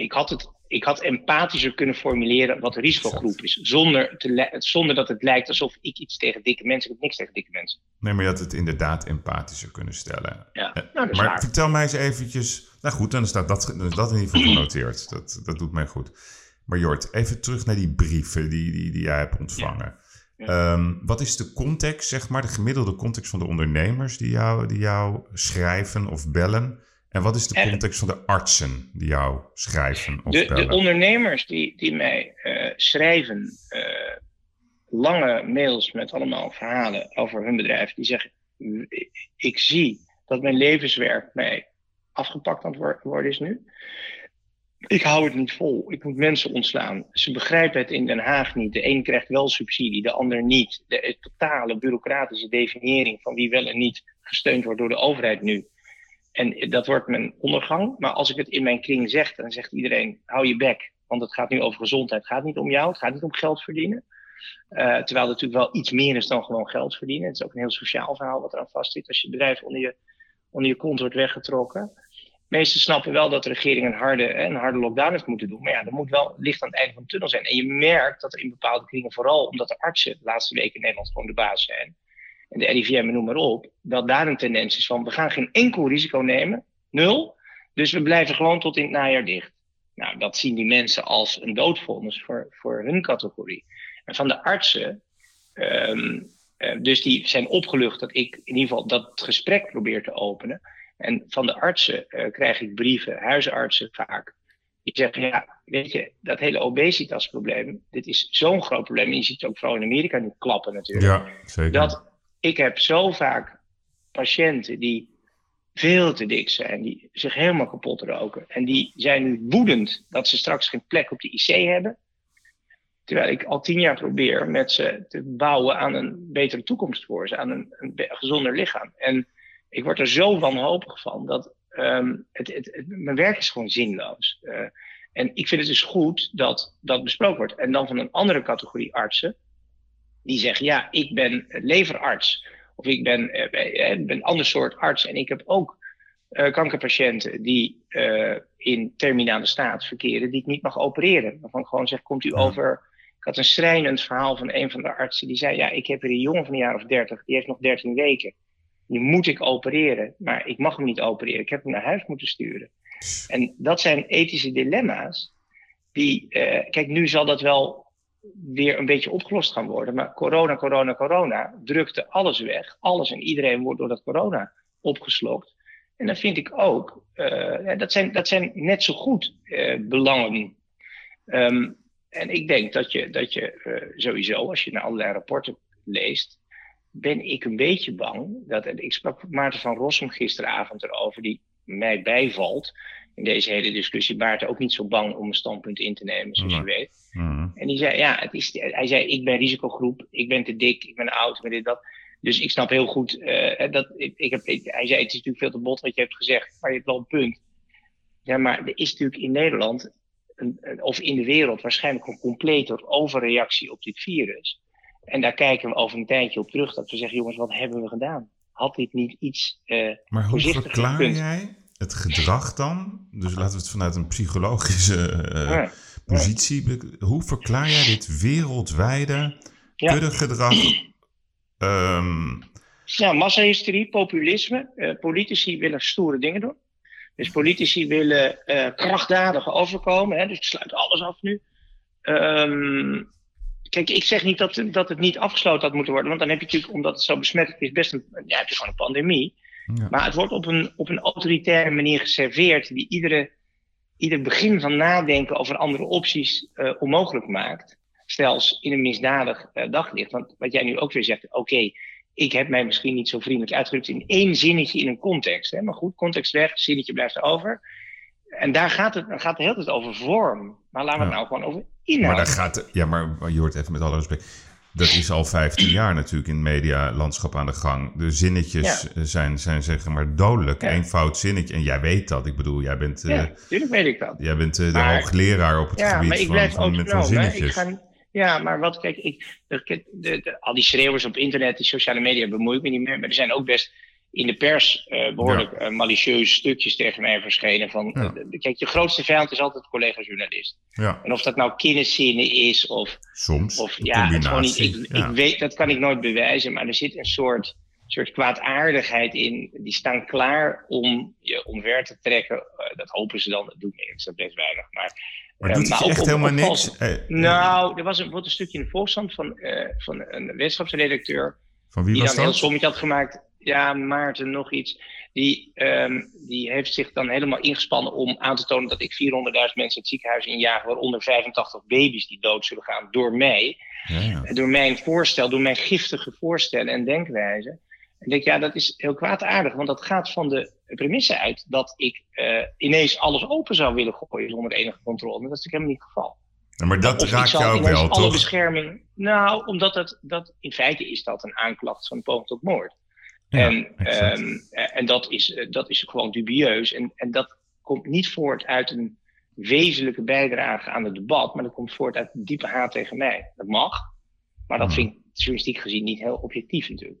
ik had, het, ik had empathischer kunnen formuleren wat de risicogroep is. Zonder, te, zonder dat het lijkt alsof ik iets tegen dikke mensen. Ik heb niks tegen dikke mensen. Nee, maar je had het inderdaad empathischer kunnen stellen. Ja, nou, dat is maar waar. vertel mij eens eventjes. Nou goed, dan, staat dat, dan is dat in ieder geval genoteerd. Dat, dat doet mij goed. Maar Jort, even terug naar die brieven die, die, die jij hebt ontvangen. Ja. Ja. Um, wat is de context, zeg maar, de gemiddelde context van de ondernemers die jou, die jou schrijven of bellen? En wat is de context van de artsen die jou schrijven of de, de ondernemers die, die mij uh, schrijven uh, lange mails met allemaal verhalen over hun bedrijf, die zeggen: Ik zie dat mijn levenswerk mij afgepakt aan het worden is nu. Ik hou het niet vol. Ik moet mensen ontslaan. Ze begrijpen het in Den Haag niet. De een krijgt wel subsidie, de ander niet. De totale bureaucratische definiëring van wie wel en niet gesteund wordt door de overheid nu en dat wordt mijn ondergang. Maar als ik het in mijn kring zeg, dan zegt iedereen: hou je bek. Want het gaat nu over gezondheid. Het gaat niet om jou. Het gaat niet om geld verdienen. Uh, terwijl het natuurlijk wel iets meer is dan gewoon geld verdienen. Het is ook een heel sociaal verhaal wat eraan vastzit. Als je bedrijf onder je, onder je kont wordt weggetrokken. Meesten snappen wel dat de regering een harde, een harde lockdown heeft moeten doen. Maar ja, er moet wel licht aan het einde van de tunnel zijn. En je merkt dat er in bepaalde kringen, vooral omdat de artsen de laatste weken in Nederland gewoon de baas zijn. En de RIVM, noem maar op. Dat daar een tendens is van, we gaan geen enkel risico nemen. Nul. Dus we blijven gewoon tot in het najaar dicht. Nou, dat zien die mensen als een doodvonnis voor, voor hun categorie. En van de artsen, um, dus die zijn opgelucht dat ik in ieder geval dat gesprek probeer te openen. En van de artsen uh, krijg ik brieven, huisartsen vaak. Die zeggen, ja, weet je, dat hele obesitasprobleem, dit is zo'n groot probleem. En je ziet het ook vooral in Amerika nu klappen natuurlijk. Ja, zeker. Dat ik heb zo vaak patiënten die veel te dik zijn, die zich helemaal kapot roken. En die zijn nu woedend dat ze straks geen plek op de IC hebben. Terwijl ik al tien jaar probeer met ze te bouwen aan een betere toekomst voor ze, aan een, een gezonder lichaam. En ik word er zo wanhopig van dat um, het, het, mijn werk is gewoon zinloos. Uh, en ik vind het dus goed dat dat besproken wordt. En dan van een andere categorie artsen, die zeggen: Ja, ik ben leverarts. Of ik ben, uh, ben een ander soort arts. En ik heb ook uh, kankerpatiënten die in terminale staat verkeren, die ik niet mag opereren. Waarvan ik gewoon zeg: Komt u over. Ik had een schrijnend verhaal van een van de artsen. Die zei: Ja, ik heb hier een jongen van een jaar of dertig. Die heeft nog 13 weken die moet ik opereren, maar ik mag hem niet opereren. Ik heb hem naar huis moeten sturen. En dat zijn ethische dilemma's. Die, uh, kijk, nu zal dat wel weer een beetje opgelost gaan worden. Maar corona, corona, corona drukte alles weg. Alles en iedereen wordt door dat corona opgeslokt. En dan vind ik ook, uh, dat, zijn, dat zijn net zo goed uh, belangen. Um, en ik denk dat je, dat je sowieso, als je naar allerlei rapporten leest, ben ik een beetje bang. Dat, ik sprak Maarten van Rossum gisteravond erover, die mij bijvalt in deze hele discussie. Maarten ook niet zo bang om een standpunt in te nemen, zoals je weet. En die zei, ja, het is, hij zei, ik ben risicogroep, ik ben te dik, ik ben oud, ik ben dit, dat. Dus ik snap heel goed, uh, dat, ik, ik heb, ik, hij zei, het is natuurlijk veel te bot wat je hebt gezegd, maar je hebt wel een punt. Ja, maar er is natuurlijk in Nederland, een, of in de wereld, waarschijnlijk een complete overreactie op dit virus. En daar kijken we over een tijdje op terug. Dat we zeggen, jongens, wat hebben we gedaan? Had dit niet iets uh, Maar hoe verklaar jij het gedrag dan? Dus laten we het vanuit een psychologische uh, ja. positie... Hoe verklaar jij dit wereldwijde ja. kuddegedrag? Um... Ja, massahysterie, populisme. Uh, politici willen stoere dingen doen. Dus politici willen krachtdadig overkomen. Hè, dus sluit alles af nu. Um, Kijk, ik zeg niet dat, dat het niet afgesloten had moeten worden. Want dan heb je natuurlijk, omdat het zo besmettelijk is, best een, ja, het is gewoon een pandemie. Ja. Maar het wordt op een, op een autoritaire manier geserveerd, die iedere, ieder begin van nadenken over andere opties uh, onmogelijk maakt. Zelfs in een misdadig uh, daglicht. Want wat jij nu ook weer zegt, oké, okay, ik heb mij misschien niet zo vriendelijk uitgedrukt in één zinnetje in een context. Hè? Maar goed, context weg, zinnetje blijft over. En daar gaat het, gaat het de hele tijd over vorm. Maar laten we het nou gewoon over inhoud. Maar daar gaat, ja, maar je hoort even met alle respect. Dat is al 15 jaar natuurlijk in het medialandschap aan de gang. De zinnetjes ja. zijn, zijn zeg maar dodelijk. Ja. Eén fout zinnetje. En jij weet dat. Ik bedoel, jij bent... Ja, natuurlijk weet ik dat. Jij bent uh, de hoogleraar op het ja, gebied van, van, zinnetjes. Ik ga, ja, maar wat, kijk, ik, de, de, de, al die schreeuwers op internet, die sociale media, bemoei ik me niet meer. Maar er zijn ook best in de pers uh, behoorlijk ja. malicieuze stukjes tegen mij verschenen. Van, ja. uh, kijk, je grootste vijand is altijd collega-journalist. Ja. En of dat nou kenniszinnen is of... Soms, of, ja, het gewoon niet, ik, ik, weet, dat kan ik nooit bewijzen, maar er zit een soort, soort kwaadaardigheid in. Die staan klaar om je omver te trekken. dat hopen ze dan, dat doet niks, dat best weinig. Maar, maar doet het echt op, helemaal op, niks? nou, er was een, een stukje in de Volkskrant van, van een wetenschapsredacteur... Van wie die was dan dat? een heel sommetje had gemaakt ja, Maarten, nog iets. Die, um, die heeft zich dan helemaal ingespannen om aan te tonen dat ik 400.000 mensen het ziekenhuis injaag, waaronder 85 baby's die dood zullen gaan door mij. Ja, ja. Door mijn voorstel, door mijn giftige voorstellen en denkwijze. En ik denk, ja, dat is heel kwaadaardig, want dat gaat van de premisse uit dat ik uh, ineens alles open zou willen gooien zonder enige controle. Dat is natuurlijk helemaal niet het geval. Ja, maar dat of raakt jou wel, alle toch? bescherming. Nou, omdat het, dat, in feite is dat een aanklacht van poging tot moord. Ja, en, um, en dat, is, dat is gewoon dubieus. En, en dat komt niet voort uit een wezenlijke bijdrage aan het debat, maar dat komt voort uit diepe haat tegen mij. Dat mag, maar dat Hmm. vind ik journalistiek gezien niet heel objectief natuurlijk.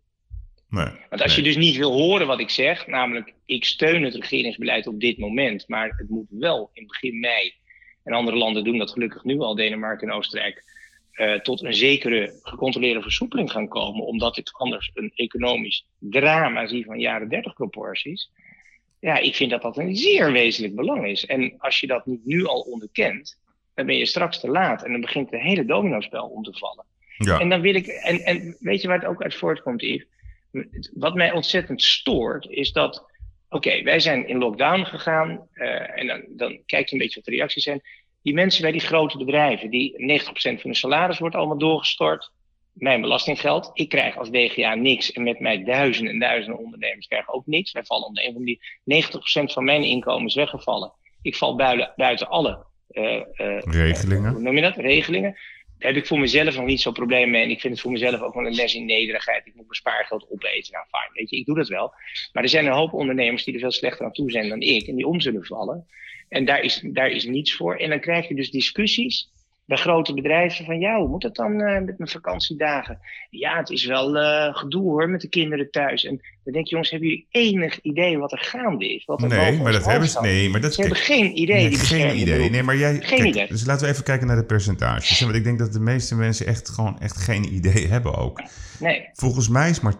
Nee, Want als je dus niet wil horen wat ik zeg, namelijk ik steun het regeringsbeleid op dit moment, maar het moet wel in begin mei, en andere landen doen dat gelukkig nu al, Denemarken en Oostenrijk, eh, tot een zekere gecontroleerde versoepeling gaan komen, omdat ik anders een economisch drama zie van jaren 30 proporties. Ja, ik vind dat dat een zeer wezenlijk belang is. En als je dat niet nu al onderkent, dan ben je straks te laat en dan begint het hele dominospel om te vallen. Ja. En dan wil ik, en, en weet je waar het ook uit voortkomt, Yves? Wat mij ontzettend stoort, is dat, oké, wij zijn in lockdown gegaan, eh, en dan, dan kijk je een beetje wat de reacties zijn. Die mensen bij die grote bedrijven, die 90% van hun salaris wordt allemaal doorgestort, mijn belastinggeld. Ik krijg als DGA niks en met mij duizenden en duizenden ondernemers krijgen ook niks. Wij vallen onder een van die 90% van mijn inkomen is weggevallen. Ik val buiten, buiten alle eh, eh, Regelingen. hoe noem je dat? Regelingen. Daar heb ik voor mezelf nog niet zo'n probleem mee. En ik vind het voor mezelf ook wel een les in nederigheid. Ik moet mijn spaargeld opeten. Nou, fijn, weet je, ik doe dat wel. Maar er zijn een hoop ondernemers die er veel slechter aan toe zijn dan ik. En die om zullen vallen. En daar is, daar is niets voor. En dan krijg je dus discussies bij grote bedrijven van ja, hoe moet het dan eh, met mijn vakantiedagen? Ja, het is wel eh, gedoe hoor met de kinderen thuis. En dan denk je, jongens, hebben jullie enig idee wat er gaande is? Wat er Nee, maar dat hebben ze. Nee, maar dat Ze hebben geen idee. nee, die geen idee. Nee, maar jij. Geen kijk, idee. Dus laten we even kijken naar de percentages. Want ik denk dat de meeste mensen echt gewoon echt geen idee hebben ook. Nee. Volgens mij is maar 20%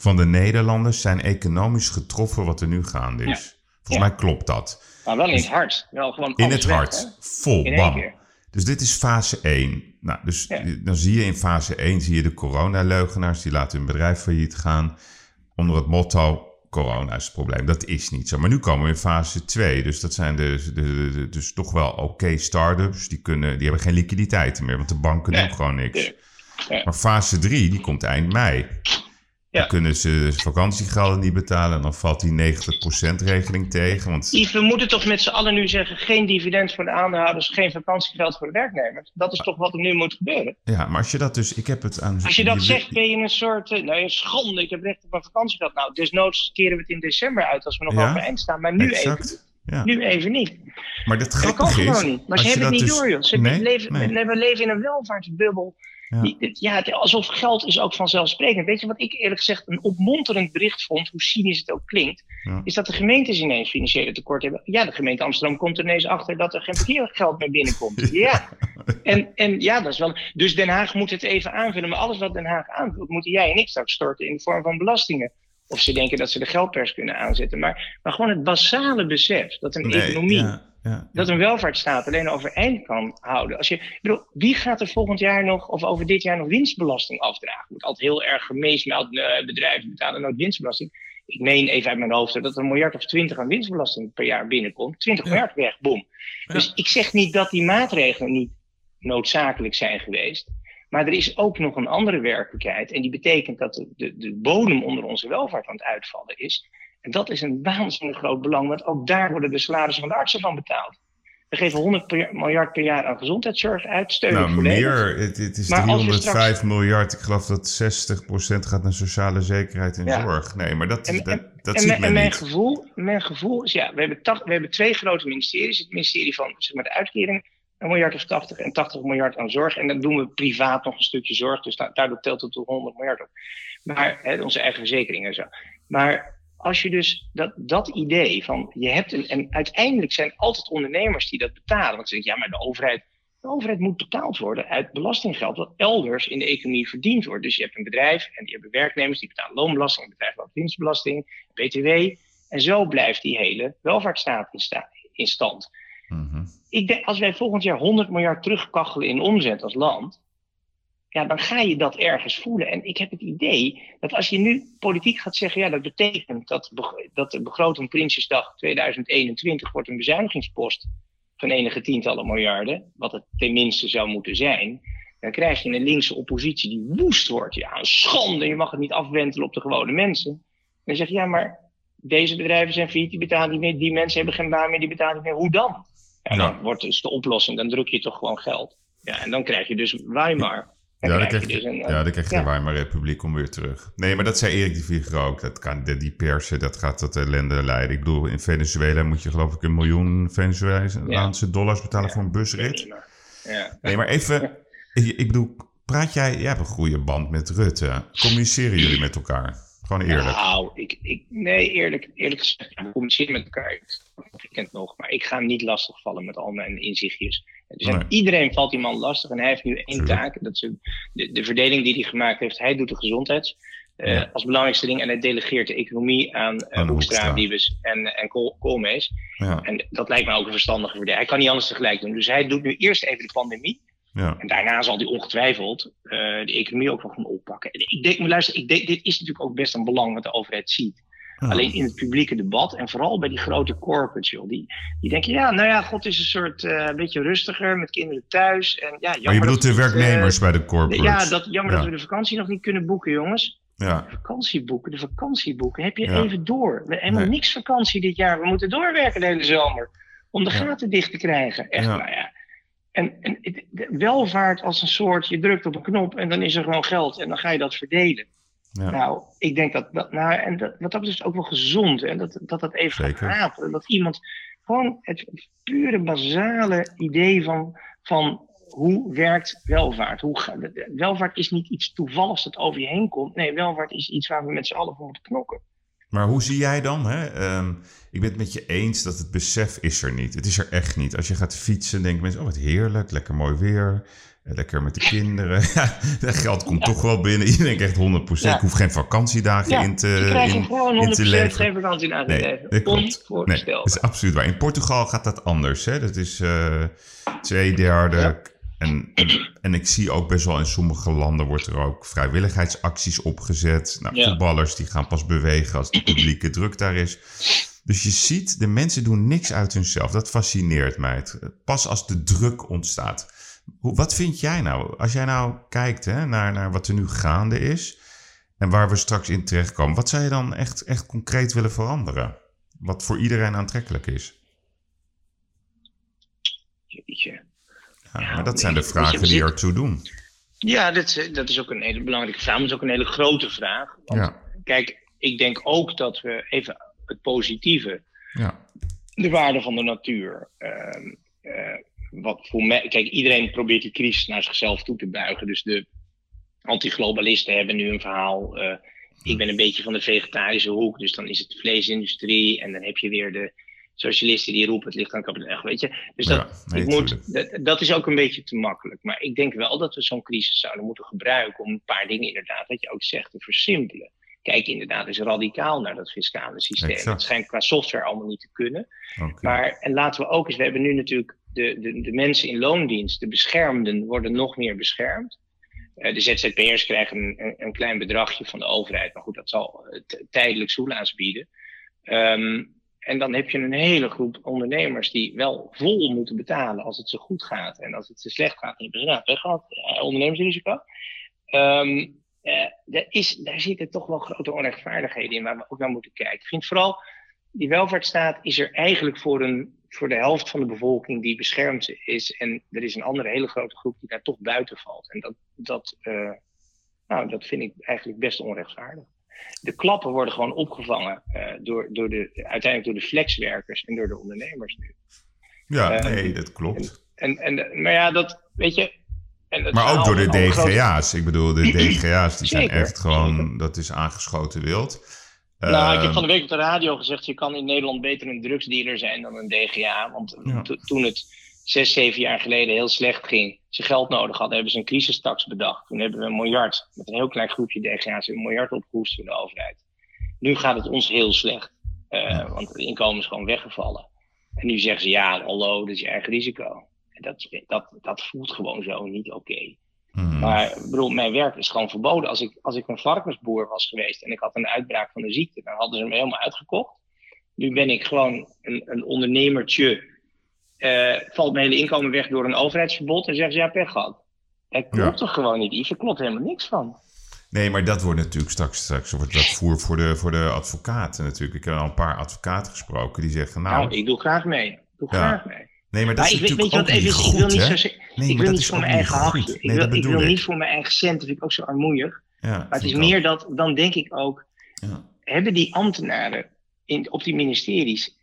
van de Nederlanders zijn economisch getroffen wat er nu gaande is. Volgens mij klopt dat. Maar wel in het hart. Wel gewoon In het weg, hart. hè? Vol, In bam. keer. Dus dit is fase 1. Nou, dus Ja. dan zie je in fase 1 zie je de coronaleugenaars die laten hun bedrijf failliet gaan onder het motto corona is het probleem. Dat is niet zo. Maar nu komen we in fase 2. Dus dat zijn de, de, de- dus toch wel oké start-ups. Die, kunnen, die hebben geen liquiditeit meer, want de banken Nee, doen gewoon niks. Ja. Maar fase 3, die komt eind mei. Dan kunnen ze vakantiegelden niet betalen en dan valt die 90% regeling tegen. Want Yves, we moeten toch met z'n allen nu zeggen: geen dividend voor de aandeelhouders, geen vakantiegeld voor de werknemers. Dat is toch wat er nu moet gebeuren. ja, maar als je dat dus, ik heb het aan. Als je dat zegt, ben je een soort. nou, een schande, ik heb recht op mijn vakantiegeld. Nou, desnoods keren we het in december uit als we nog Ja, overeind staan. Maar nu even. Ja. nu even niet. Maar dat Dat kan grappige is, gewoon niet. Maar ze je hebben het niet dus- door, joh. Ze Nee, leven, nee, we leven in een welvaartsbubbel. Ja. Ja, het- alsof geld is ook vanzelfsprekend. Weet je wat ik eerlijk gezegd een opmonterend bericht vond, hoe cynisch het ook klinkt, Ja. is dat de gemeentes ineens financiële tekort hebben. Ja, de gemeente Amsterdam komt er ineens achter dat er geen parkeergeld meer binnenkomt. Ja. En, en ja, dat is wel. Dus Den Haag moet het even aanvullen. Maar alles wat Den Haag aanvult, moeten jij en ik straks storten in de vorm van belastingen. Of ze denken dat ze de geldpers kunnen aanzetten. Maar, maar gewoon het basale besef dat een Nee, economie ja, dat een welvaartsstaat alleen overeind kan houden. Als je, ik bedoel, wie gaat er volgend jaar nog, of over dit jaar nog winstbelasting afdragen? Wordt altijd heel erg gemeesmuild, nee, bedrijven betalen nooit winstbelasting. Ik meen even uit mijn hoofd dat er een miljard of twintig aan winstbelasting per jaar binnenkomt. 20 Ja. miljard weg, boom. Ja. Dus ik zeg niet dat die maatregelen niet noodzakelijk zijn geweest. Maar er is ook nog een andere werkelijkheid. En die betekent dat de, de, de bodem onder onze welvaart aan het uitvallen is. En dat is een waanzinnig groot belang, want ook daar worden de salarissen van de artsen van betaald. We geven 100 per- miljard per jaar aan gezondheidszorg uit, steun Nou, volledig. meer. Het, het is Maar als je 305 straks- miljard. Ik geloof dat 60% gaat naar sociale zekerheid en Ja. zorg. Nee, maar dat, En- dat, dat en, ziet mijn- men en mijn niet. gevoel, mijn gevoel is, ja, we hebben, tach- we hebben twee grote ministeries. Het ministerie van zeg maar, de uitkering, een miljard of 80 en 80 miljard aan zorg. En dan doen we privaat nog een stukje zorg, dus da- daardoor telt het tot 100 miljard op. Maar hè, onze eigen verzekeringen en zo. Maar als je dus dat, dat idee van, je hebt een, en uiteindelijk zijn altijd ondernemers die dat betalen. Want ze zeggen, ja, maar de overheid, de overheid moet betaald worden uit belastinggeld wat elders in de economie verdiend wordt. Dus je hebt een bedrijf en die hebben werknemers, die betalen loonbelasting, een bedrijf wat winstbelasting, BTW. En zo blijft die hele welvaartsstaat in, sta- in stand. Mhm. Ik denk, als wij volgend jaar 100 miljard terugkachelen in omzet als land, ja, dan ga je dat ergens voelen. En ik heb het idee dat als je nu politiek gaat zeggen, ja, dat betekent dat, dat de begroting Prinsjesdag 2021 wordt een bezuinigingspost van enige tientallen miljarden, wat het tenminste zou moeten zijn, dan krijg je een linkse oppositie die woest wordt. Ja, een schande, je mag het niet afwentelen op de gewone mensen. En dan zeg je, ja, maar deze bedrijven zijn failliet, die betalen niet meer, die mensen hebben geen baan meer, die betalen niet meer. Hoe dan? Ja. dan wordt dus de oplossing, dan druk je toch gewoon geld. Ja, en dan krijg je dus Weimar. Ja, dan krijg je dus een, ja, dan krijg je de Weimar Republiek om weer terug. Nee, maar dat zei Erik de Vlieger ook. Dat kan, de- die persen, dat gaat tot ellende leiden. Ik bedoel, in Venezuela moet je geloof ik een miljoen Venezolaanse dollars betalen voor een busrit. Ja. Nee, maar even, ik ik bedoel, Praat jij, jij hebt een goede band met Rutte. Communiceren jullie met elkaar? Gewoon eerlijk. Nou, ik, ik, nee, eerlijk, eerlijk gezegd, we communiceren met elkaar. Ik ken het nog, maar ik ga hem niet lastigvallen met al mijn inzichtjes. Dus Nee. iedereen valt die man lastig en hij heeft nu één Tuurlijk. taak. Dat is de, de verdeling die hij gemaakt heeft. Hij doet de gezondheids. eh, Ja. Als belangrijkste ding en hij delegeert de economie aan, uh, Hoekstra. Wiebes en, en Kool, Koolmees. Ja, En dat lijkt me ook een verstandige verdeling. Hij kan niet alles tegelijk doen. Dus hij doet nu eerst even de pandemie. Ja. En daarna zal hij ongetwijfeld eh, de economie ook wel gaan oppakken. En Ik denk, luister, ik denk, dit is natuurlijk ook best een belang wat de overheid ziet. Alleen in het publieke debat en vooral bij die grote corporates, joh. Die, die denken, ja, nou ja, God is een soort eh, een beetje rustiger met kinderen thuis. En, ja, jammer Maar je bedoelt de eh, werknemers bij de corporates? ja, dat, jammer Ja. dat we de vakantie nog niet kunnen boeken, jongens. Ja, De vakantieboeken, de vakantieboeken. Heb je Ja. even door? We hebben helemaal Nee. niks vakantie dit jaar. We moeten doorwerken de hele zomer. Om de gaten dicht te krijgen. Echt, nou ja. En, en het- welvaart als een soort, je drukt op een knop en dan is er gewoon geld en dan ga je dat verdelen. ja. Nou, ik denk dat, dat nou, en dat, wat dat betreft ook wel gezond. En dat dat, dat even Zeker. gaat haperen. Dat iemand gewoon het, pure basale idee van, van hoe werkt welvaart? Hoe welvaart is niet iets toevalligs dat over je heen komt. Nee, welvaart is iets waar we met z'n allen voor moeten knokken. Maar hoe zie jij dan? Hè? Ehm, ik ben het met je eens dat het besef is er niet. Het is er echt niet. Als je gaat fietsen, denken mensen, oh wat heerlijk, lekker mooi weer. eh, Lekker met de kinderen. Ja, dat geld komt toch wel binnen. Iedereen denkt 100%. Ja. Ik hoef geen vakantiedagen Ja, in te, krijgen in, gewoon in 100% te leveren. geen vakantie na Nee, dat klopt. Nee, dat is absoluut waar. In Portugal gaat dat anders. Hè? Dat is eh, twee derde. En, en, ik zie ook best wel in sommige landen wordt er ook vrijwilligheidsacties opgezet. Nou, Ja. voetballers die gaan pas bewegen als de publieke druk daar is. Dus je ziet, de mensen doen niks uit hunzelf. Dat fascineert mij. Het- Pas als de druk ontstaat. Hoe, wat vind jij nou? Als jij nou kijkt hè, naar, naar wat er nu gaande is en waar we straks in terechtkomen. Wat zou je dan echt, echt concreet willen veranderen? Wat voor iedereen aantrekkelijk is? Ja, maar dat zijn de vragen die ertoe doen. Ja, dat, is- dat is ook een hele belangrijke vraag. Maar het is ook een hele grote vraag. Want Ja, kijk, ik denk ook dat we even het positieve, ja, de waarde van de natuur. ehm, eh, wat voor mij, kijk, iedereen probeert die crisis naar zichzelf toe te buigen. Dus de antiglobalisten hebben nu een verhaal. eh, ik ben een beetje van de vegetarische hoek, dus dan is het vleesindustrie. En dan heb je weer de socialisten die roepen: het ligt aan kapitaal. Weet je? Dus dat, ja ik moet, dat, dat is ook een beetje te makkelijk. Maar ik denk wel dat we zo'n crisis zouden moeten gebruiken om een paar dingen inderdaad, wat je ook zegt, te versimpelen. Kijk inderdaad eens radicaal naar dat fiscale systeem. Exact. Het schijnt qua software allemaal niet te kunnen. Maar, en laten we ook eens, we hebben nu natuurlijk de, de, de mensen in loondienst, de beschermden, worden nog meer beschermd. Eh, de ZZP'ers krijgen een, een, klein bedragje van de overheid. Maar goed, dat zal eh, tijdelijk soelaas bieden. Ehm, en dan heb je een hele groep ondernemers die wel vol moeten betalen als het zo goed gaat. En als het zo slecht gaat, dan hebben ze eh, ondernemersrisico. Ehm, eh, daar, is, daar zitten toch wel grote onrechtvaardigheden in waar we ook naar moeten kijken. Ik vind vooral, die welvaartsstaat is er eigenlijk voor, een, voor de helft van de bevolking die beschermd is. En er is een andere hele grote groep die daar toch buiten valt. En dat, dat, eh, nou, dat vind ik eigenlijk best onrechtvaardig. De klappen worden gewoon opgevangen eh, door, door de, uiteindelijk door de flexwerkers en door de ondernemers nu. Ja, eh, nee, dat klopt. En, en, maar ja, dat weet je. En Maar ook door de DGA's. Ik bedoel, de DGA's die zijn echt gewoon, zeker. dat is aangeschoten wild. Nou, ik heb Ehm, van de week op de radio gezegd, je kan in Nederland beter een drugsdealer zijn dan een DGA. Want Ja. toen het zes, zeven jaar geleden heel slecht ging, ze geld nodig hadden, hebben ze een crisistaks bedacht. Toen hebben we een miljard, met een heel klein groepje DGA's, een miljard opgehoest voor de overheid. Nu gaat het ons heel slecht, eh, want het inkomen is gewoon weggevallen. En nu zeggen ze, ja, hallo, dat is je eigen risico. En dat, dat, dat voelt gewoon zo niet oké. hmm, Maar ik bedoel, mijn werk is gewoon verboden. Als ik, als ik een varkensboer was geweest en ik had een uitbraak van een ziekte, dan hadden ze me helemaal uitgekocht. Nu ben ik gewoon een, een ondernemertje. Eh, valt mijn hele inkomen weg door een overheidsverbod en zeggen ze ja, pech gehad. Dat klopt Ja. toch gewoon niet, Yves? Er klopt helemaal niks van. Nee, maar dat wordt natuurlijk straks, straks wordt dat voer voor de, voor de advocaten natuurlijk. Ik heb al een paar advocaten gesproken die zeggen, nou, Nou, ik doe graag mee. Doe Ja. graag mee. nee, maar dat Maar is ik, weet, weet natuurlijk ook niet goed, ik wil niet zo Nee, ik wil niet voor mijn eigen hachje. Ik Nee, wil, ik wil ik. niet voor mijn eigen cent, dat vind ik ook zo armoeig. Ja, Maar het is ik meer dat, dan denk ik ook, Ja. hebben die ambtenaren in, op die ministeries,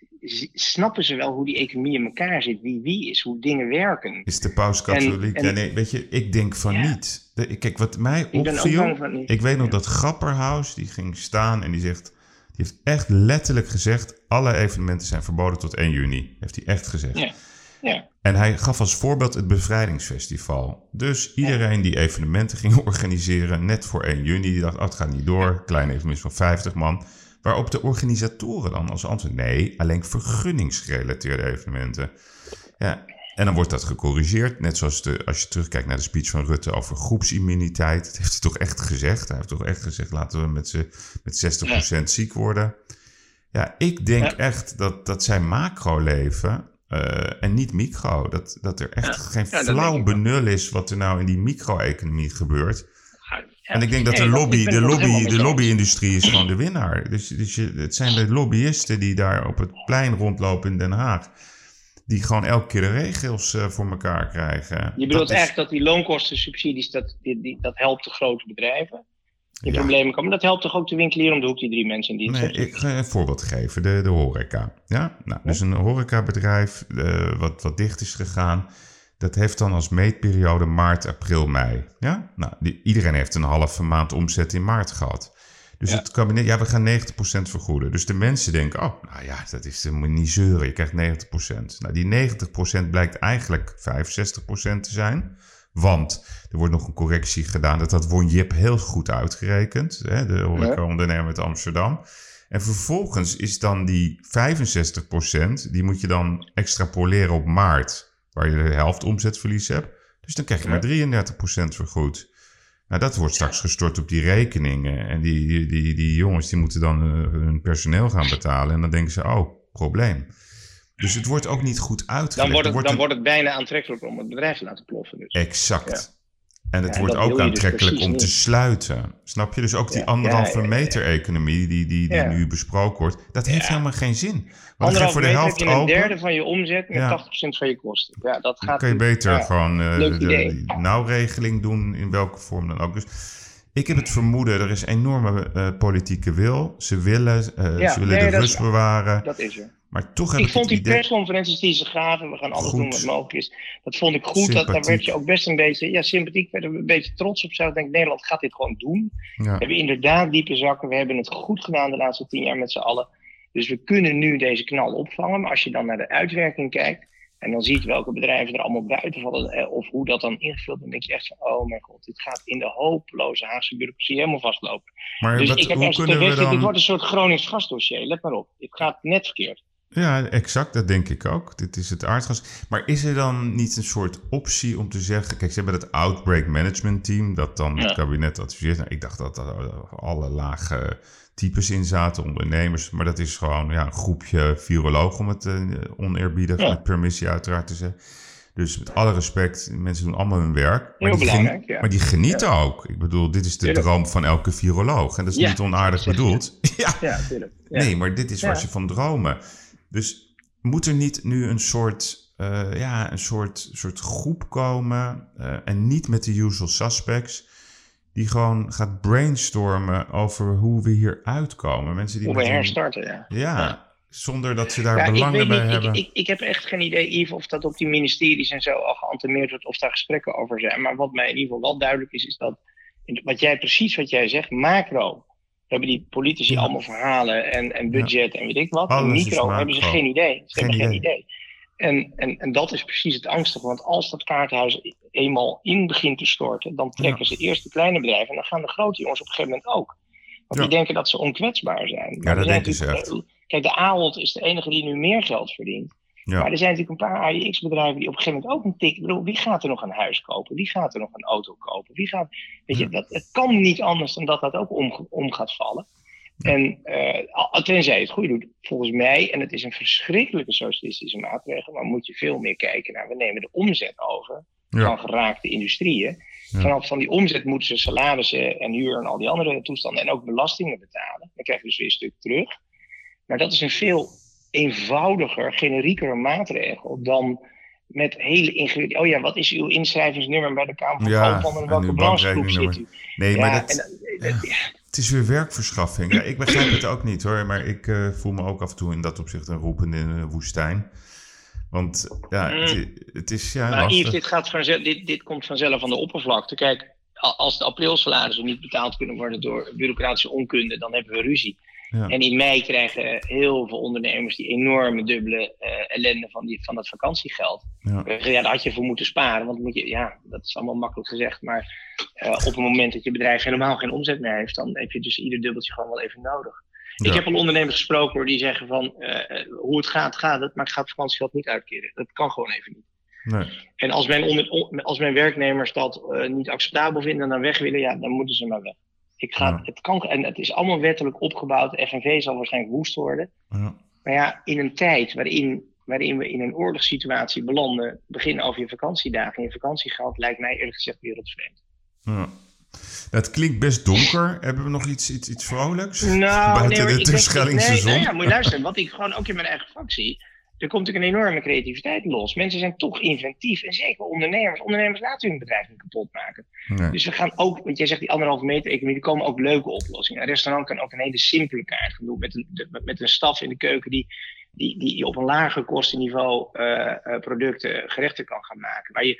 snappen ze wel hoe die economie in elkaar zit, wie wie is, hoe dingen werken. Is de paus katholiek? En- en- ja, nee, weet je, ik denk van Ja. niet. De, kijk, wat mij opviel... niet. Ik weet nog dat Grapperhaus, die ging staan en die zegt... Die heeft echt letterlijk gezegd... alle evenementen zijn verboden tot 1 juni. Heeft hij echt gezegd. Ja. Ja. En hij gaf als voorbeeld het bevrijdingsfestival. Dus iedereen die evenementen ging organiseren... net voor 1 juni, die dacht... oh, het gaat niet door. Klein evenement van 50 man. Waarop de organisatoren dan als antwoord... nee, alleen vergunningsgerelateerde evenementen. Ja, en dan wordt dat gecorrigeerd. Net zoals de, als je terugkijkt naar de speech van Rutte over groepsimmuniteit. Dat heeft hij toch echt gezegd. Hij heeft toch echt gezegd, laten we met, z'n- met 60% ziek worden. Ja, ik denk Ja. echt dat, dat zijn macro leven eh, en niet micro. Dat, dat er echt geen Ja, flauw benul is wat er nou in die micro-economie gebeurt. En ik denk dat de lobby, de lobby, de lobbyindustrie is gewoon de winnaar. Dus, dus je, het zijn de lobbyisten die daar op het plein rondlopen in Den Haag. Die gewoon elke keer de regels eh, voor elkaar krijgen. Je bedoelt is- eigenlijk dat die loonkostensubsidies, dat, die, die, dat helpt de grote bedrijven. Die Ja. problemen komen. Dat helpt toch ook de winkelier om de hoek, die drie mensen in dienst Nee, hebben? ik ga een voorbeeld geven. De, de horeca. Ja? Nou, dus een horecabedrijf eh, wat, wat dicht is gegaan. Dat heeft dan als meetperiode maart, april, mei. Ja? Nou, die, iedereen heeft een halve maand omzet in maart gehad. Dus Ja. het kabinet, ja, we gaan 90% vergoeden. Dus de mensen denken, oh, nou ja, dat is helemaal niet zeuren. Je krijgt 90%. Nou, die 90% blijkt eigenlijk 65% te zijn. Want er wordt nog een correctie gedaan. Dat had Won Jip heel goed uitgerekend. Hè, de horeca-ondernemer uit Amsterdam. En vervolgens is dan die 65%, die moet je dan extrapoleren op maart. Waar je de helft omzetverlies hebt. Dus dan krijg je maar 33% vergoed. Nou, dat wordt straks gestort op die rekeningen. En die, die, die, die jongens die moeten dan eh, hun personeel gaan betalen. En dan denken ze, oh, probleem. Dus het wordt ook niet goed uitgelegd. Dan wordt het, dan wordt het bijna aantrekkelijk om het bedrijf te laten ploffen. Dus. Exact. En het Ja, wordt ook dus aantrekkelijk om te sluiten. Snap je? Dus ook die Ja, anderhalve ja, meter economie die, die, die nu besproken wordt. Dat heeft helemaal geen zin. Want dan voor de helft heb je een open. derde van je omzet met Ja. 80% van je kosten. Ja, dat Dan gaat kun je beter gewoon eh, de, nauwregeling doen, in welke vorm dan ook. Dus ik heb het vermoeden, er is enorme eh, politieke wil. Ze willen, eh, ze willen nee, de rust bewaren. Dat is er. Maar toch heb Ik ik, vond het die idee... persconferenties die ze gaven, we gaan alles Goed. doen wat mogelijk is. Dat vond ik goed. Dat, daar werd je ook best een beetje, ja, sympathiek, werden we een beetje trots op. Zo. Ik denk, Nederland gaat dit gewoon doen. Ja. We hebben inderdaad diepe zakken. We hebben het goed gedaan de laatste tien jaar met z'n allen. Dus we kunnen nu deze knal opvangen. Maar als je dan naar de uitwerking kijkt. En dan ziet welke bedrijven er allemaal buiten vallen. eh, Of hoe dat dan ingevuld. Dan denk je echt van, oh mijn god. Dit gaat in de hopeloze Haagse bureaucratie helemaal vastlopen. Maar Dus wat, ik heb hoe kunnen we dit, wordt een soort Gronings gasdossier. Let maar op. Dit gaat net verkeerd. Ja, exact, dat denk ik ook. Dit is het aardgas. Maar is er dan niet een soort optie om te zeggen... Kijk, ze hebben het Outbreak Management Team... dat dan het kabinet adviseert. Nou, ik dacht dat er alle lage types in zaten, ondernemers. Maar dat is gewoon ja, een groepje virologen... om het eh, oneerbiedig Ja. met permissie uiteraard te zeggen. Dus met alle respect, mensen doen allemaal hun werk. Maar, Heel die, belangrijk, ja. maar die genieten ook. Ik bedoel, dit is de Tuurlijk. droom van elke viroloog. En dat is Ja, niet onaardig bedoeld. ja, Ja. Nee, maar dit is waar ze van dromen. Dus moet er niet nu een soort, eh, ja, een soort, soort groep komen eh, en niet met de usual suspects, die gewoon gaat brainstormen over hoe we hier uitkomen. Mensen die Hoe we een- herstarten, ja. ja, zonder dat ze daar Ja, ik belangen bij niet, hebben. ik, ik, ik heb echt geen idee, Yves, of dat op die ministeries en zo al geantemeerd wordt, of daar gesprekken over zijn. Maar wat mij in ieder geval wel duidelijk is, is dat, wat jij precies wat jij zegt, macro, hebben die politici Ja. allemaal verhalen en, en budget en weet ik wat. Alles en micro hebben ze geen idee. Ze Geen hebben geen idee. En, en, en dat is precies het angstige, want als dat kaartenhuis eenmaal in begint te storten, dan trekken ze eerst de kleine bedrijven en dan gaan de grote jongens op een gegeven moment ook. Want Ja. die denken dat ze onkwetsbaar zijn. Maar dat denken ze Kijk, de Ahold is de enige die nu meer geld verdient. Ja. Maar er zijn natuurlijk een paar AIX-bedrijven die op een gegeven moment ook een tik. Ik bedoel, wie gaat er nog een huis kopen? Wie gaat er nog een auto kopen? Wie gaat, weet je, dat, het kan niet anders dan dat dat ook om, om gaat vallen. En al- tenzij het goed doet, volgens mij, en het is een verschrikkelijke socialistische maatregel, maar moet je veel meer kijken naar, we nemen de omzet over Ja. van geraakte industrieën. Ja. Vanaf van die omzet moeten ze salarissen en huur en al die andere toestanden en ook belastingen betalen. Dan krijg je dus weer een stuk terug. Maar dat is een veel eenvoudiger, generieker maatregel dan met hele ingewikkelde. Oh ja, wat is uw inschrijvingsnummer bij de Kamer van Ja, Koophandel en welke branchegroep zit u? Nee, maar Ja, dat, en, Het is weer werkverschaffing. Ja, ik begrijp het ook niet hoor, maar ik uh, voel me ook af en toe in dat opzicht een roepende in een woestijn. Want ja, het, Mm. het is ja. Maar. Yves, dit, gaat vanzelf, dit, dit komt vanzelf aan de oppervlakte. Kijk, als de aprilsalarissen niet betaald kunnen worden door bureaucratische onkunde, dan hebben we ruzie. Ja. En in mei krijgen heel veel ondernemers die enorme dubbele eh, ellende van, die, van dat vakantiegeld. Ja. Ja, daar had je voor moeten sparen. Want moet je, ja, dat is allemaal makkelijk gezegd. Maar eh, op het moment dat je bedrijf helemaal geen omzet meer heeft, dan heb je dus ieder dubbeltje gewoon wel even nodig. Ja. Ik heb al ondernemers gesproken hoor, die zeggen van eh, hoe het gaat, gaat het, maar ik ga het vakantiegeld niet uitkeren. Dat kan gewoon even niet. Nee. En als mijn, onder, als mijn werknemers dat niet acceptabel vinden en dan weg willen, ja, dan moeten ze maar weg. Ik ga, Ja. het kan, en het is allemaal wettelijk opgebouwd. De FNV zal waarschijnlijk woest worden. Ja. Maar ja, in een tijd waarin, waarin we in een oorlogssituatie belanden, beginnen over je vakantiedagen en je vakantiegeld, lijkt mij eerlijk gezegd wereldvreemd. Ja. Het klinkt best donker. Hebben we nog iets, iets, iets vrolijks? Nou, Buiten nee, de Terschellingse nee, zon? nou ja, moet je luisteren. Wat ik gewoon ook in mijn eigen zie. Er komt natuurlijk een enorme creativiteit los. Mensen zijn toch inventief. En zeker ondernemers. Ondernemers laten hun bedrijf niet kapot maken. Nee. Dus we gaan ook, want jij zegt die anderhalve meter economie, er komen ook leuke oplossingen. Een restaurant kan ook een hele simpele kaart gaan doen met een, met een staf in de keuken die, die, die op een lager kostenniveau eh, eh, producten, gerechten kan gaan maken. Maar je,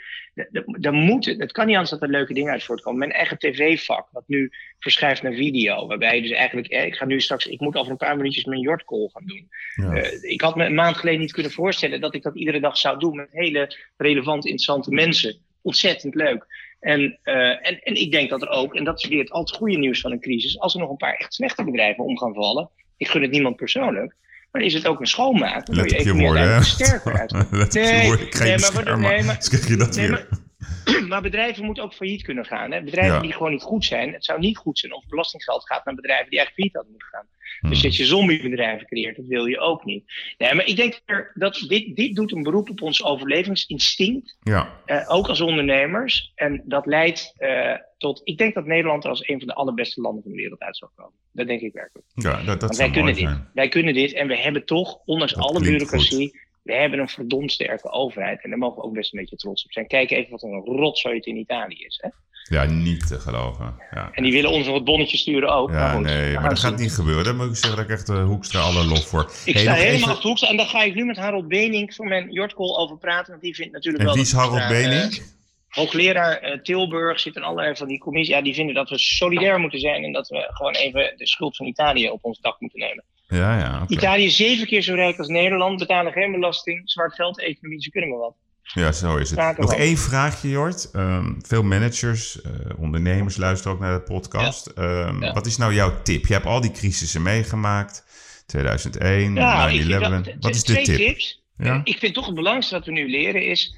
dan moet het, kan niet anders dat er leuke dingen uit voortkomen. Mijn eigen tv-vak, wat nu verschuift naar video, waarbij je dus eigenlijk, eh, ik ga nu straks, ik moet over een paar minuutjes mijn Jordcall gaan doen. Ja. Ik had me een maand geleden niet kunnen voorstellen dat ik dat iedere dag zou doen met hele relevant, interessante mensen. Ontzettend leuk. En, en, en ik denk dat er ook, en dat is weer het altijd goede nieuws van een crisis, als er nog een paar echt slechte bedrijven om gaan vallen, ik gun het niemand persoonlijk, maar is het ook een schoonmaak. waardoor Let op je economie woorden, sterker uit. Let je Nee, woorden. Ik ga je nee, maar nee, maar- Dus krijg je dat nee, weer. Maar bedrijven moeten ook failliet kunnen gaan. Hè? Bedrijven Ja. die gewoon niet goed zijn. Het zou niet goed zijn of belastinggeld gaat naar bedrijven die eigenlijk failliet hadden moeten gaan. Hmm. Dus dat je zombiebedrijven creëert, dat wil je ook niet. Nee, maar ik denk dat dit, dit doet een beroep op ons overlevingsinstinct. Ja, eh, ook als ondernemers. En dat leidt eh, tot. Ik denk dat Nederland er als een van de allerbeste landen van de wereld uit zal komen. Dat denk ik werkelijk. ja dat, dat zou wij kunnen dit. zijn. Wij kunnen dit en we hebben toch, ondanks Dat alle bureaucratie, we hebben een verdomd sterke overheid. En daar mogen we ook best een beetje trots op zijn. Kijk even wat een rotzooi het in Italië is. Hè? Ja, niet te geloven. Ja, En die willen ons nog wat bonnetjes sturen ook. ja we nee, maar dat gaat niet gebeuren. Daar moet ik zeggen dat ik echt uh, Hoekstra alle lof voor. Ik Hey, sta helemaal even- achter Hoekstra. En daar ga ik nu met Harold Benink van mijn Jordcall over praten. Want die vindt natuurlijk En wel wie dat is Harold eh, Benink? hoogleraar eh, Tilburg zit in allerlei van die commissies. Ja, die vinden dat we solidair moeten zijn. En dat we gewoon even de schuld van Italië op ons dak moeten nemen. Ja, ja. Italië is zeven keer zo rijk als Nederland. Betalen geen belasting. Zwart geld, economie, ze kunnen maar wat. Ja, zo is het. Nog wel. één vraagje, Jort. Ehm, veel managers, eh, ondernemers luisteren ook naar de podcast. Ehm, Ja. Wat is nou jouw tip? Je hebt al die crisissen meegemaakt. 2001, Ja, ik vind 9-11. dat- Wat is de twee tip? tips. Ja? Ik vind toch het belangrijkste wat we nu leren is...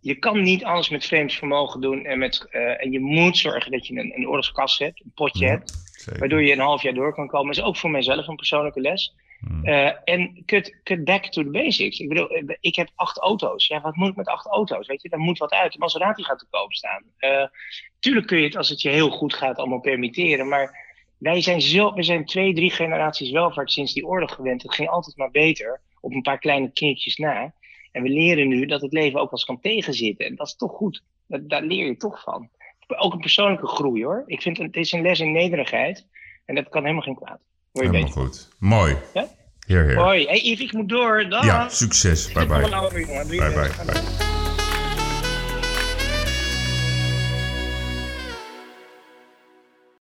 Je kan niet alles met vreemd vermogen doen. En, met, eh, en je moet zorgen dat je een, een oorlogskast hebt, een potje Ja, hebt. Zeker. Waardoor je een half jaar door kan komen. Dat is ook voor mijzelf een persoonlijke les. Hmm. Eh, en cut, back to the basics. Ik bedoel, eh, ik heb acht auto's. Ja, wat moet ik met acht auto's? Weet je, daar moet wat uit. De Maserati gaat te koop staan. Eh, tuurlijk kun je het, als het je heel goed gaat, allemaal permitteren. Maar wij zijn, zo, we zijn twee, drie generaties welvaart sinds die oorlog gewend. Het ging altijd maar beter. Op een paar kleine knikjes na. En we leren nu dat het leven ook wel eens kan tegenzitten. En dat is toch goed. Daar leer je toch van. Ook een persoonlijke groei hoor. Ik vind het is een les in nederigheid. En dat kan helemaal geen kwaad. Word je Helemaal goed. Mooi. Ja? Heer, heer. Hoi, hey Yves, ik moet door. Ja, succes. Bye is bye. Bye bye. bye.